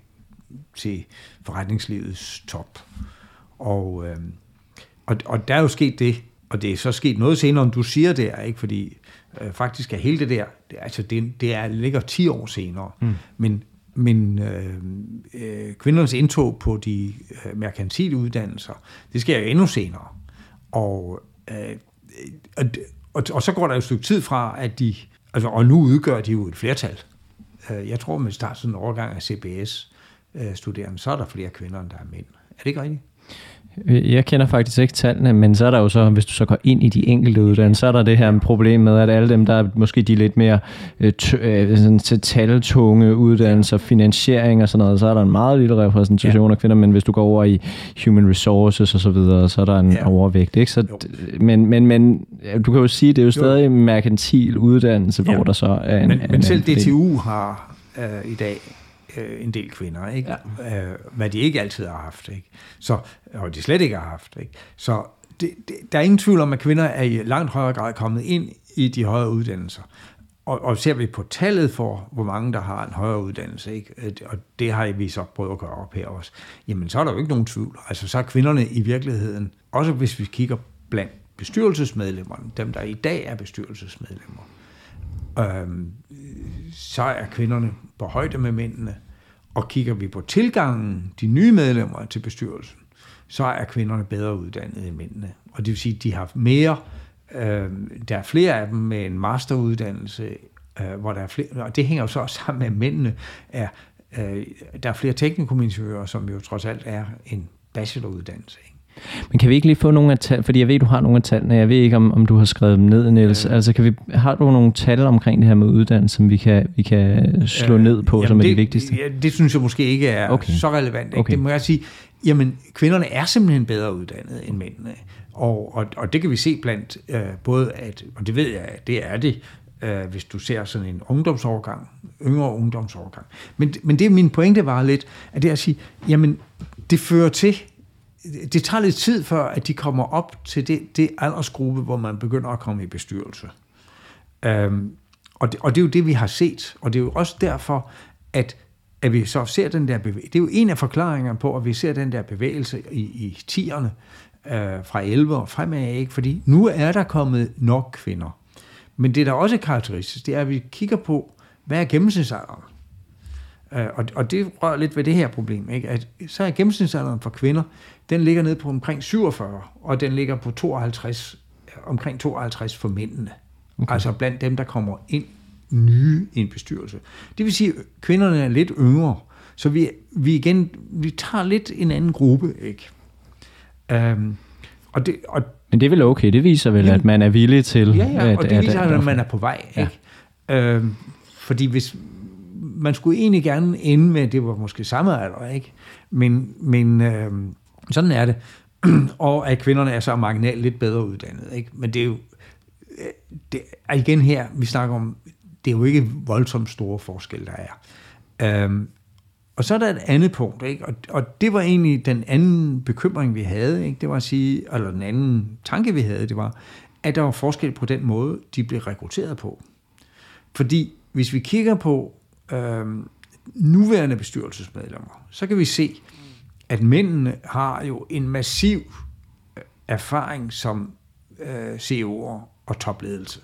til forretningslivets top. Og, øh, og, og der er jo sket det, og det er så sket noget senere, om du siger det, ikke? fordi øh, faktisk er hele det der, det, altså det, det er, ligger 10 år senere, mm. men, men øh, øh, kvindernes indtog på de øh, merkantile uddannelser, det sker jo endnu senere. Og, øh, og, og, og så går der jo et stykke tid fra, at de, altså, og nu udgør de jo et flertal. Øh, jeg tror, med starter sådan en overgang af CBS-studerende, øh, så er der flere kvinder, end der er mænd. Er det ikke rigtigt? Jeg kender faktisk ikke tallene, men så er der jo så, hvis du så går ind i de enkelte uddannelser, så er der det her problem med, at alle dem, der er måske de lidt mere øh, øh sådan, taltunge uddannelser, finansiering og sådan noget, så er der en meget lille repræsentation ja. af kvinder, men hvis du går over i human resources og så videre, så er der en ja. overvægt. Ikke? Så, men, men, men du kan jo sige, det er jo stadig en merkantil uddannelse, ja. hvor der så er en Men, en men selv DTU har øh, i dag øh, en del kvinder, ikke? Ja. Øh, hvad de ikke altid har haft, ikke? Så, og de slet ikke har haft. Ikke? Så det, det, der er ingen tvivl om, at kvinder er i langt højere grad kommet ind i de højere uddannelser. Og, og ser vi på tallet for, hvor mange der har en højere uddannelse, ikke? Øh, og det har vi så prøvet at gøre op her også, jamen så er der jo ikke nogen tvivl. Altså så er kvinderne i virkeligheden, også hvis vi kigger blandt bestyrelsesmedlemmerne, dem der i dag er bestyrelsesmedlemmer, øhm, så er kvinderne på højde med mændene. Og kigger vi på tilgangen, de nye medlemmer til bestyrelsen, så er kvinderne bedre uddannet end mændene. Og det vil sige, at de har mere, øh, der er flere af dem med en masteruddannelse, øh, hvor der er flere, og det hænger jo så også sammen med, at mændene er, øh, der er flere teknikumingeniører, som jo trods alt er en bacheloruddannelse. Ikke? Men kan vi ikke lige få nogle af tal, fordi jeg ved, du har nogle af tallene, jeg ved ikke, om, om du har skrevet dem ned, Niels. Øh. Altså, kan vi, har du nogle tal omkring det her med uddannelse, som vi kan, vi kan slå øh, ned på, jamen som er det, de vigtigste? Ja, det synes jeg måske ikke er okay. så relevant. Ikke? Okay. Det må jeg sige, jamen, kvinderne er simpelthen bedre uddannet end mændene. Og, og, og det kan vi se blandt øh, både, at, og det ved jeg, det er det, øh, hvis du ser sådan en ungdomsårgang, yngre ungdomsårgang. Men, men det min pointe var lidt, at det er at sige, jamen, det fører til, det tager lidt tid før, at de kommer op til det, det aldersgruppe, hvor man begynder at komme i bestyrelse. Øhm, og, det, og det er jo det, vi har set, og det er jo også derfor, at, at vi så ser den der bevægelse. Det er jo en af forklaringerne på, at vi ser den der bevægelse i, i tierne øh, fra 11 og fremad, ikke? fordi nu er der kommet nok kvinder. Men det, der også er karakteristisk, det er, at vi kigger på, hvad er gennemsnitsalderen? Uh, og, og det rører lidt ved det her problem, ikke? at så er gennemsnitsalderen for kvinder, den ligger nede på omkring 47, og den ligger på 52, omkring 52 for mændene. Okay. Altså blandt dem, der kommer ind nye i en bestyrelse. Det vil sige, at kvinderne er lidt yngre, så vi, vi igen, vi tager lidt en anden gruppe, ikke? Um, og det, og, Men det er vel okay, det viser vel, jamen, at man er villig til... Ja, ja, og at, det viser, at, at man er på vej, ja. ikke? Um, fordi hvis, man skulle egentlig gerne ende med, at det var måske samme alder, ikke? Men, men øhm, sådan er det. og at kvinderne er så marginalt lidt bedre uddannet. Ikke? Men det er jo øh, det er igen her, vi snakker om, det er jo ikke voldsomt store forskelle, der er. Øhm, og så er der et andet punkt, ikke? Og, og det var egentlig den anden bekymring, vi havde, ikke? det var at sige, eller den anden tanke, vi havde, det var, at der var forskel på den måde, de blev rekrutteret på. Fordi hvis vi kigger på øhm, nuværende bestyrelsesmedlemmer, så kan vi se, at mændene har jo en massiv øh, erfaring som øh, CEO'er og topledelse.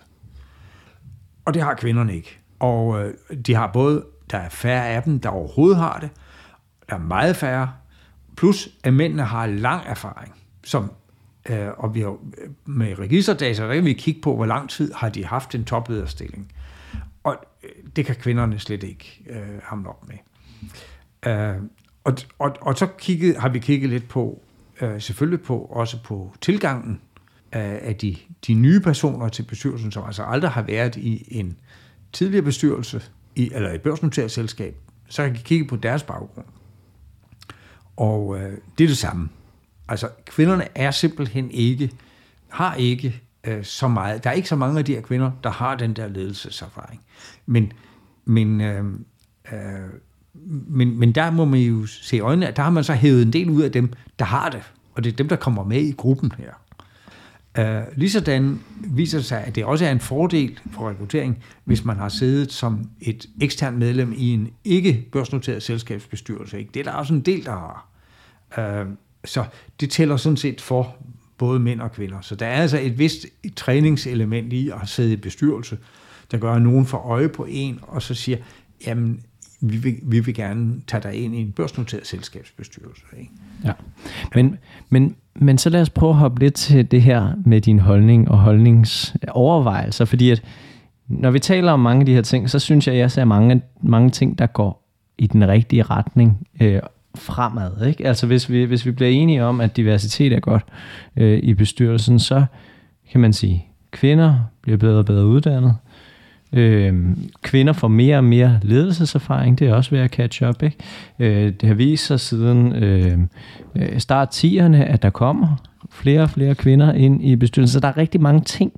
Og det har kvinderne ikke. Og øh, de har både, der er færre af dem, der overhovedet har det, der er meget færre, plus at mændene har lang erfaring, som øh, og vi har, øh, med registerdata, der kan vi kigge på, hvor lang tid har de haft en toplederstilling. Og øh, det kan kvinderne slet ikke øh, hamle op med. Øh, og, og, og så kiggede, har vi kigget lidt på, øh, selvfølgelig på, også på tilgangen af de, de nye personer til bestyrelsen, som altså aldrig har været i en tidligere bestyrelse, i, eller et børsnoteret selskab, så kan vi kigge på deres baggrund. Og øh, det er det samme. Altså, kvinderne er simpelthen ikke, har ikke øh, så meget, der er ikke så mange af de her kvinder, der har den der ledelseserfaring. Men, men, øh, øh, men, men der må man jo se i øjnene, at der har man så hævet en del ud af dem, der har det. Og det er dem, der kommer med i gruppen her. Uh, ligesådan viser det sig, at det også er en fordel for rekruttering, hvis man har siddet som et ekstern medlem i en ikke børsnoteret selskabsbestyrelse. Ikke? Det er der også en del, der har. Uh, så det tæller sådan set for både mænd og kvinder. Så der er altså et vist et træningselement i at sidde i bestyrelse, der gør, at nogen får øje på en, og så siger, jamen, vi vil, vi vil gerne tage dig ind i en børsnoteret selskabsbestyrelse. Ikke? Ja. Men, men, men så lad os prøve at hoppe lidt til det her med din holdning og holdningsovervejelser, fordi at når vi taler om mange af de her ting, så synes jeg, at jeg ser mange, mange ting, der går i den rigtige retning øh, fremad. Ikke? Altså hvis vi, hvis vi bliver enige om, at diversitet er godt øh, i bestyrelsen, så kan man sige, kvinder bliver bedre og bedre uddannet, Øh, kvinder får mere og mere ledelseserfaring, det er også ved at catch up. Ikke? Øh, det har vist sig siden øhm, øh, start 10'erne, at der kommer flere og flere kvinder ind i bestyrelsen. Så der er rigtig mange ting,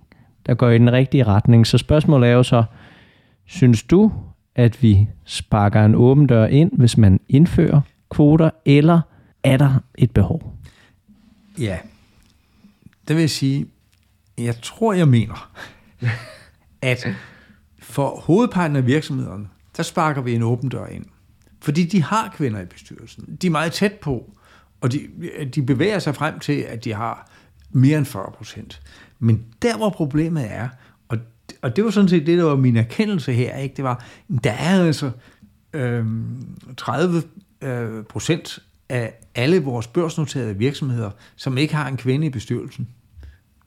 der går i den rigtige retning. Så spørgsmålet er jo så, synes du, at vi sparker en åben dør ind, hvis man indfører kvoter, eller er der et behov? Ja, det vil jeg sige, jeg tror, jeg mener, at for hovedparten af virksomhederne, der sparker vi en åben dør ind. Fordi de har kvinder i bestyrelsen. De er meget tæt på, og de, de bevæger sig frem til, at de har mere end 40 procent. Men der, hvor problemet er, og, og det var sådan set det, der var min erkendelse her, ikke? det var, der er altså øh, 30 øh, procent af alle vores børsnoterede virksomheder, som ikke har en kvinde i bestyrelsen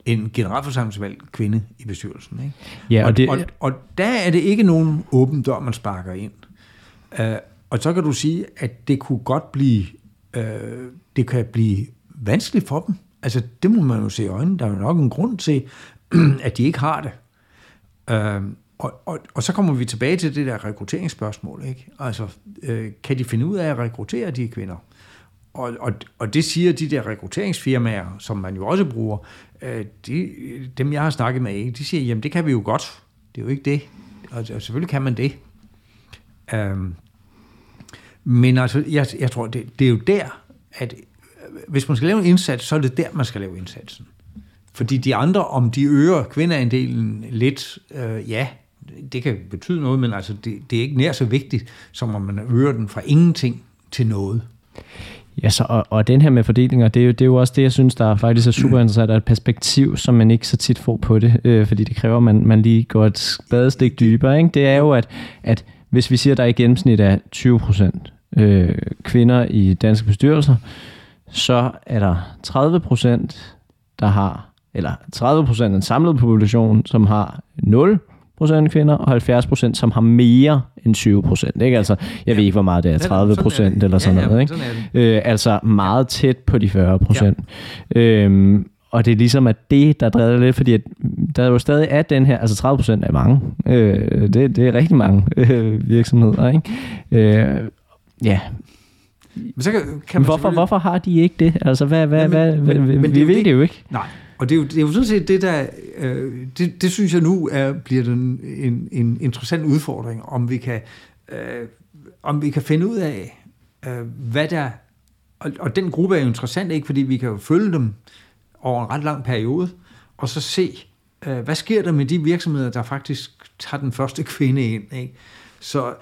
en generalforsamlingsvalgt kvinde i bestyrelsen. Ikke? Ja, og, og, det... og, og der er det ikke nogen åben dør, man sparker ind. Uh, og så kan du sige, at det kunne godt blive, uh, det kan blive vanskeligt for dem. Altså, det må man jo se i øjnene. Der er jo nok en grund til, at de ikke har det. Uh, og, og, og så kommer vi tilbage til det der rekrutteringsspørgsmål. Ikke? Altså, uh, kan de finde ud af at rekruttere de kvinder? Og, og, og det siger de der rekrutteringsfirmaer, som man jo også bruger, øh, de, dem jeg har snakket med, de siger, jamen det kan vi jo godt. Det er jo ikke det. Og, og selvfølgelig kan man det. Um, men altså, jeg, jeg tror, det, det er jo der, at øh, hvis man skal lave en indsats, så er det der, man skal lave indsatsen. Fordi de andre, om de øger kvindeandelen lidt, øh, ja, det kan betyde noget, men altså, det, det er ikke nær så vigtigt, som om man øger den fra ingenting til noget. Ja, så, og, og den her med fordelinger, det er, jo, det er jo også det, jeg synes, der faktisk er super interessant, og et perspektiv, som man ikke så tit får på det, øh, fordi det kræver, at man, man lige går et spadestik dybere. Ikke? Det er jo, at, at hvis vi siger, at der i gennemsnit er 20 procent øh, kvinder i danske bestyrelser, så er der 30 procent, der har, eller 30 procent af den samlede population, som har 0 procent kvinder, og 70 procent, som har mere end 20 procent. Ikke? Altså, jeg ja. ved ikke, hvor meget det er, 30 procent eller sådan ja, noget. Ikke? Sådan øh, altså meget tæt på de 40 procent. Ja. Øhm, og det er ligesom, at det, der drejer lidt, fordi at der er jo stadig er den her, altså 30 procent er mange. Øh, det, det er rigtig mange øh, virksomheder. Ikke? Øh, ja, men så kan, kan man hvorfor, hvorfor har de ikke det? Altså, hvad, hvad, Jamen, hvad, men, men, vi det ved det jo ikke. Nej, og det er, jo, det er jo sådan set det, der... Øh, det, det synes jeg nu er, bliver den, en, en interessant udfordring, om vi kan, øh, om vi kan finde ud af, øh, hvad der... Og, og den gruppe er jo interessant, ikke? Fordi vi kan jo følge dem over en ret lang periode, og så se, øh, hvad sker der med de virksomheder, der faktisk tager den første kvinde ind, ikke? Så,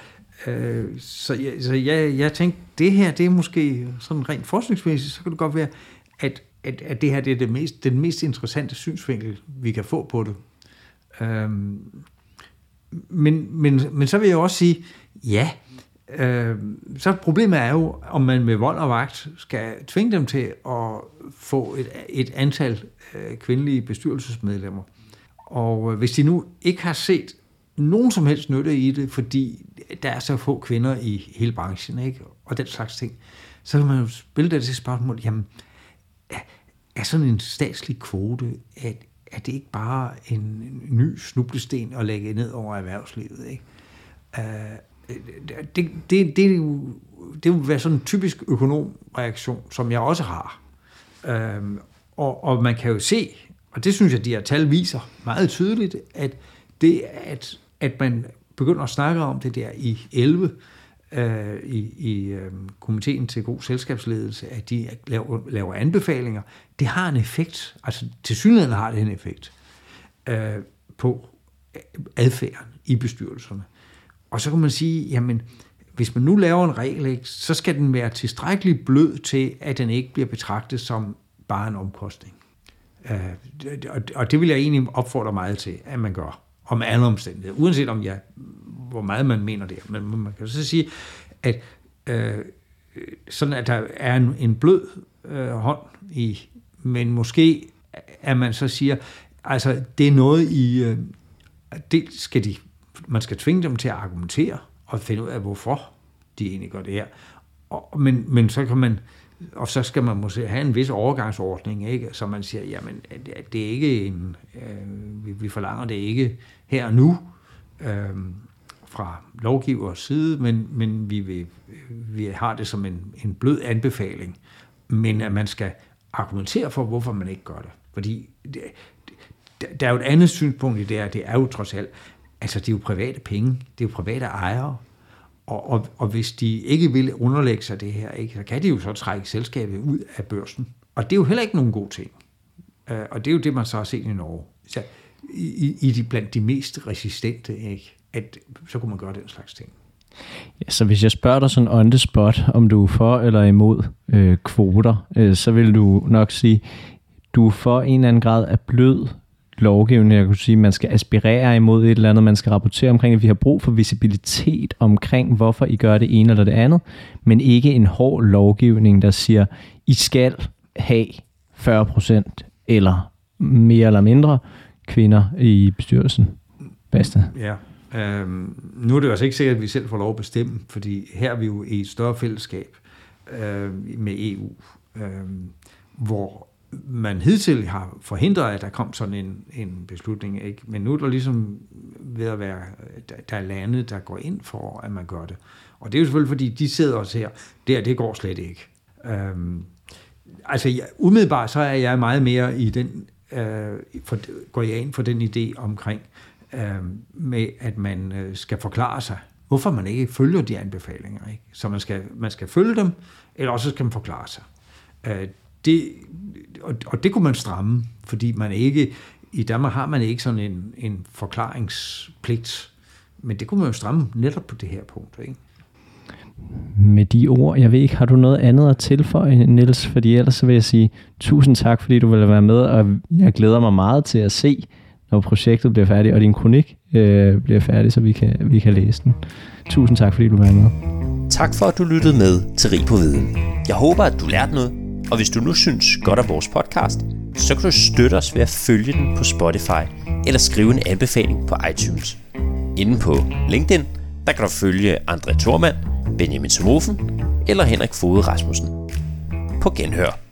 øh, så, jeg, så jeg, jeg tænkte, det her, det er måske sådan rent forskningsmæssigt, så kan det godt være, at at, at det her det er det mest, den mest interessante synsvinkel, vi kan få på det. Øhm, men, men, men så vil jeg også sige, ja, øh, så problemet er jo, om man med vold og vagt skal tvinge dem til at få et, et antal øh, kvindelige bestyrelsesmedlemmer. Og øh, hvis de nu ikke har set nogen som helst nytte i det, fordi der er så få kvinder i hele branchen, ikke? og den slags ting, så kan man jo spille det til spørgsmål, jamen, er sådan en statslig kvote, at, er det ikke bare en, ny snublesten at lægge ned over erhvervslivet. Ikke? Uh, det, det, det, det, det vil være sådan en typisk økonomreaktion, som jeg også har. Uh, og, og man kan jo se, og det synes jeg, de her tal viser meget tydeligt, at det, at, at man begynder at snakke om det der i 11, øh, i, i øh, komiteen til god selskabsledelse, at de laver, laver anbefalinger, det har en effekt, altså til synligheden har det en effekt øh, på adfærden i bestyrelserne. Og så kan man sige, jamen, hvis man nu laver en regel, ikke, så skal den være tilstrækkeligt blød til, at den ikke bliver betragtet som bare en omkostning. Øh, og det vil jeg egentlig opfordre meget til, at man gør, om alle omstændigheder, uanset om jeg, hvor meget man mener det. Men man kan så sige, at øh, sådan at der er en, en blød øh, hånd i, men måske at man så siger, altså det er noget i, øh, det skal de, man skal tvinge dem til at argumentere og finde ud af, hvorfor de egentlig gør det her. Og, men, men så kan man, og så skal man måske have en vis overgangsordning, ikke? så man siger, jamen det er ikke en, øh, vi, vi forlanger det ikke her og nu øh, fra lovgivers side, men, men vi, vil, vi har det som en, en blød anbefaling, men at man skal argumentere for, hvorfor man ikke gør det. Fordi det, der er jo et andet synspunkt i det her, det er jo trods alt, altså det er jo private penge, det er jo private ejere, og, og, og hvis de ikke vil underlægge sig det her, ikke, så kan de jo så trække selskabet ud af børsen. Og det er jo heller ikke nogen god ting. Øh, og det er jo det, man så har set i Norge. Så i, i de, blandt de mest resistente, ikke, at så kunne man gøre den slags ting. Ja, så hvis jeg spørger dig sådan on the spot, om du er for eller imod øh, kvoter, øh, så vil du nok sige, du er for en eller anden grad af blød lovgivning. Jeg kunne sige, man skal aspirere imod et eller andet, man skal rapportere omkring, at vi har brug for visibilitet omkring, hvorfor I gør det ene eller det andet, men ikke en hård lovgivning, der siger, I skal have 40% eller mere eller mindre kvinder i bestyrelsen. Basta. Ja, øhm, nu er det jo altså ikke sikkert, at vi selv får lov at bestemme, fordi her er vi jo i et større fællesskab øh, med EU, øh, hvor man hidtil har forhindret, at der kom sådan en, en beslutning. Ikke? Men nu er der ligesom ved at være, der er lande, der går ind for, at man gør det. Og det er jo selvfølgelig, fordi de sidder også her. Der, det går slet ikke. Øhm, altså, jeg, umiddelbart så er jeg meget mere i den, øh, for, går jeg ind for den idé omkring, øh, med at man øh, skal forklare sig, hvorfor man ikke følger de anbefalinger. Ikke? Så man skal, man skal følge dem, eller også skal man forklare sig. Øh, det, og, og det kunne man stramme, fordi man ikke, i Danmark har man ikke sådan en, en forklaringspligt, men det kunne man jo stramme netop på det her punkt, ikke? Med de ord, jeg ved ikke, har du noget andet at tilføje, Niels? Fordi ellers så vil jeg sige tusind tak, fordi du vil være med, og jeg glæder mig meget til at se, når projektet bliver færdigt, og din kronik øh, bliver færdig, så vi kan, vi kan læse den. Tusind tak, fordi du var med. Tak for, at du lyttede med til Rig på Viden. Jeg håber, at du lærte noget, og hvis du nu synes godt om vores podcast, så kan du støtte os ved at følge den på Spotify eller skrive en anbefaling på iTunes. Inden på LinkedIn, der kan du følge André Thormand, Benjamin Somofen eller Henrik Fode Rasmussen. På genhør.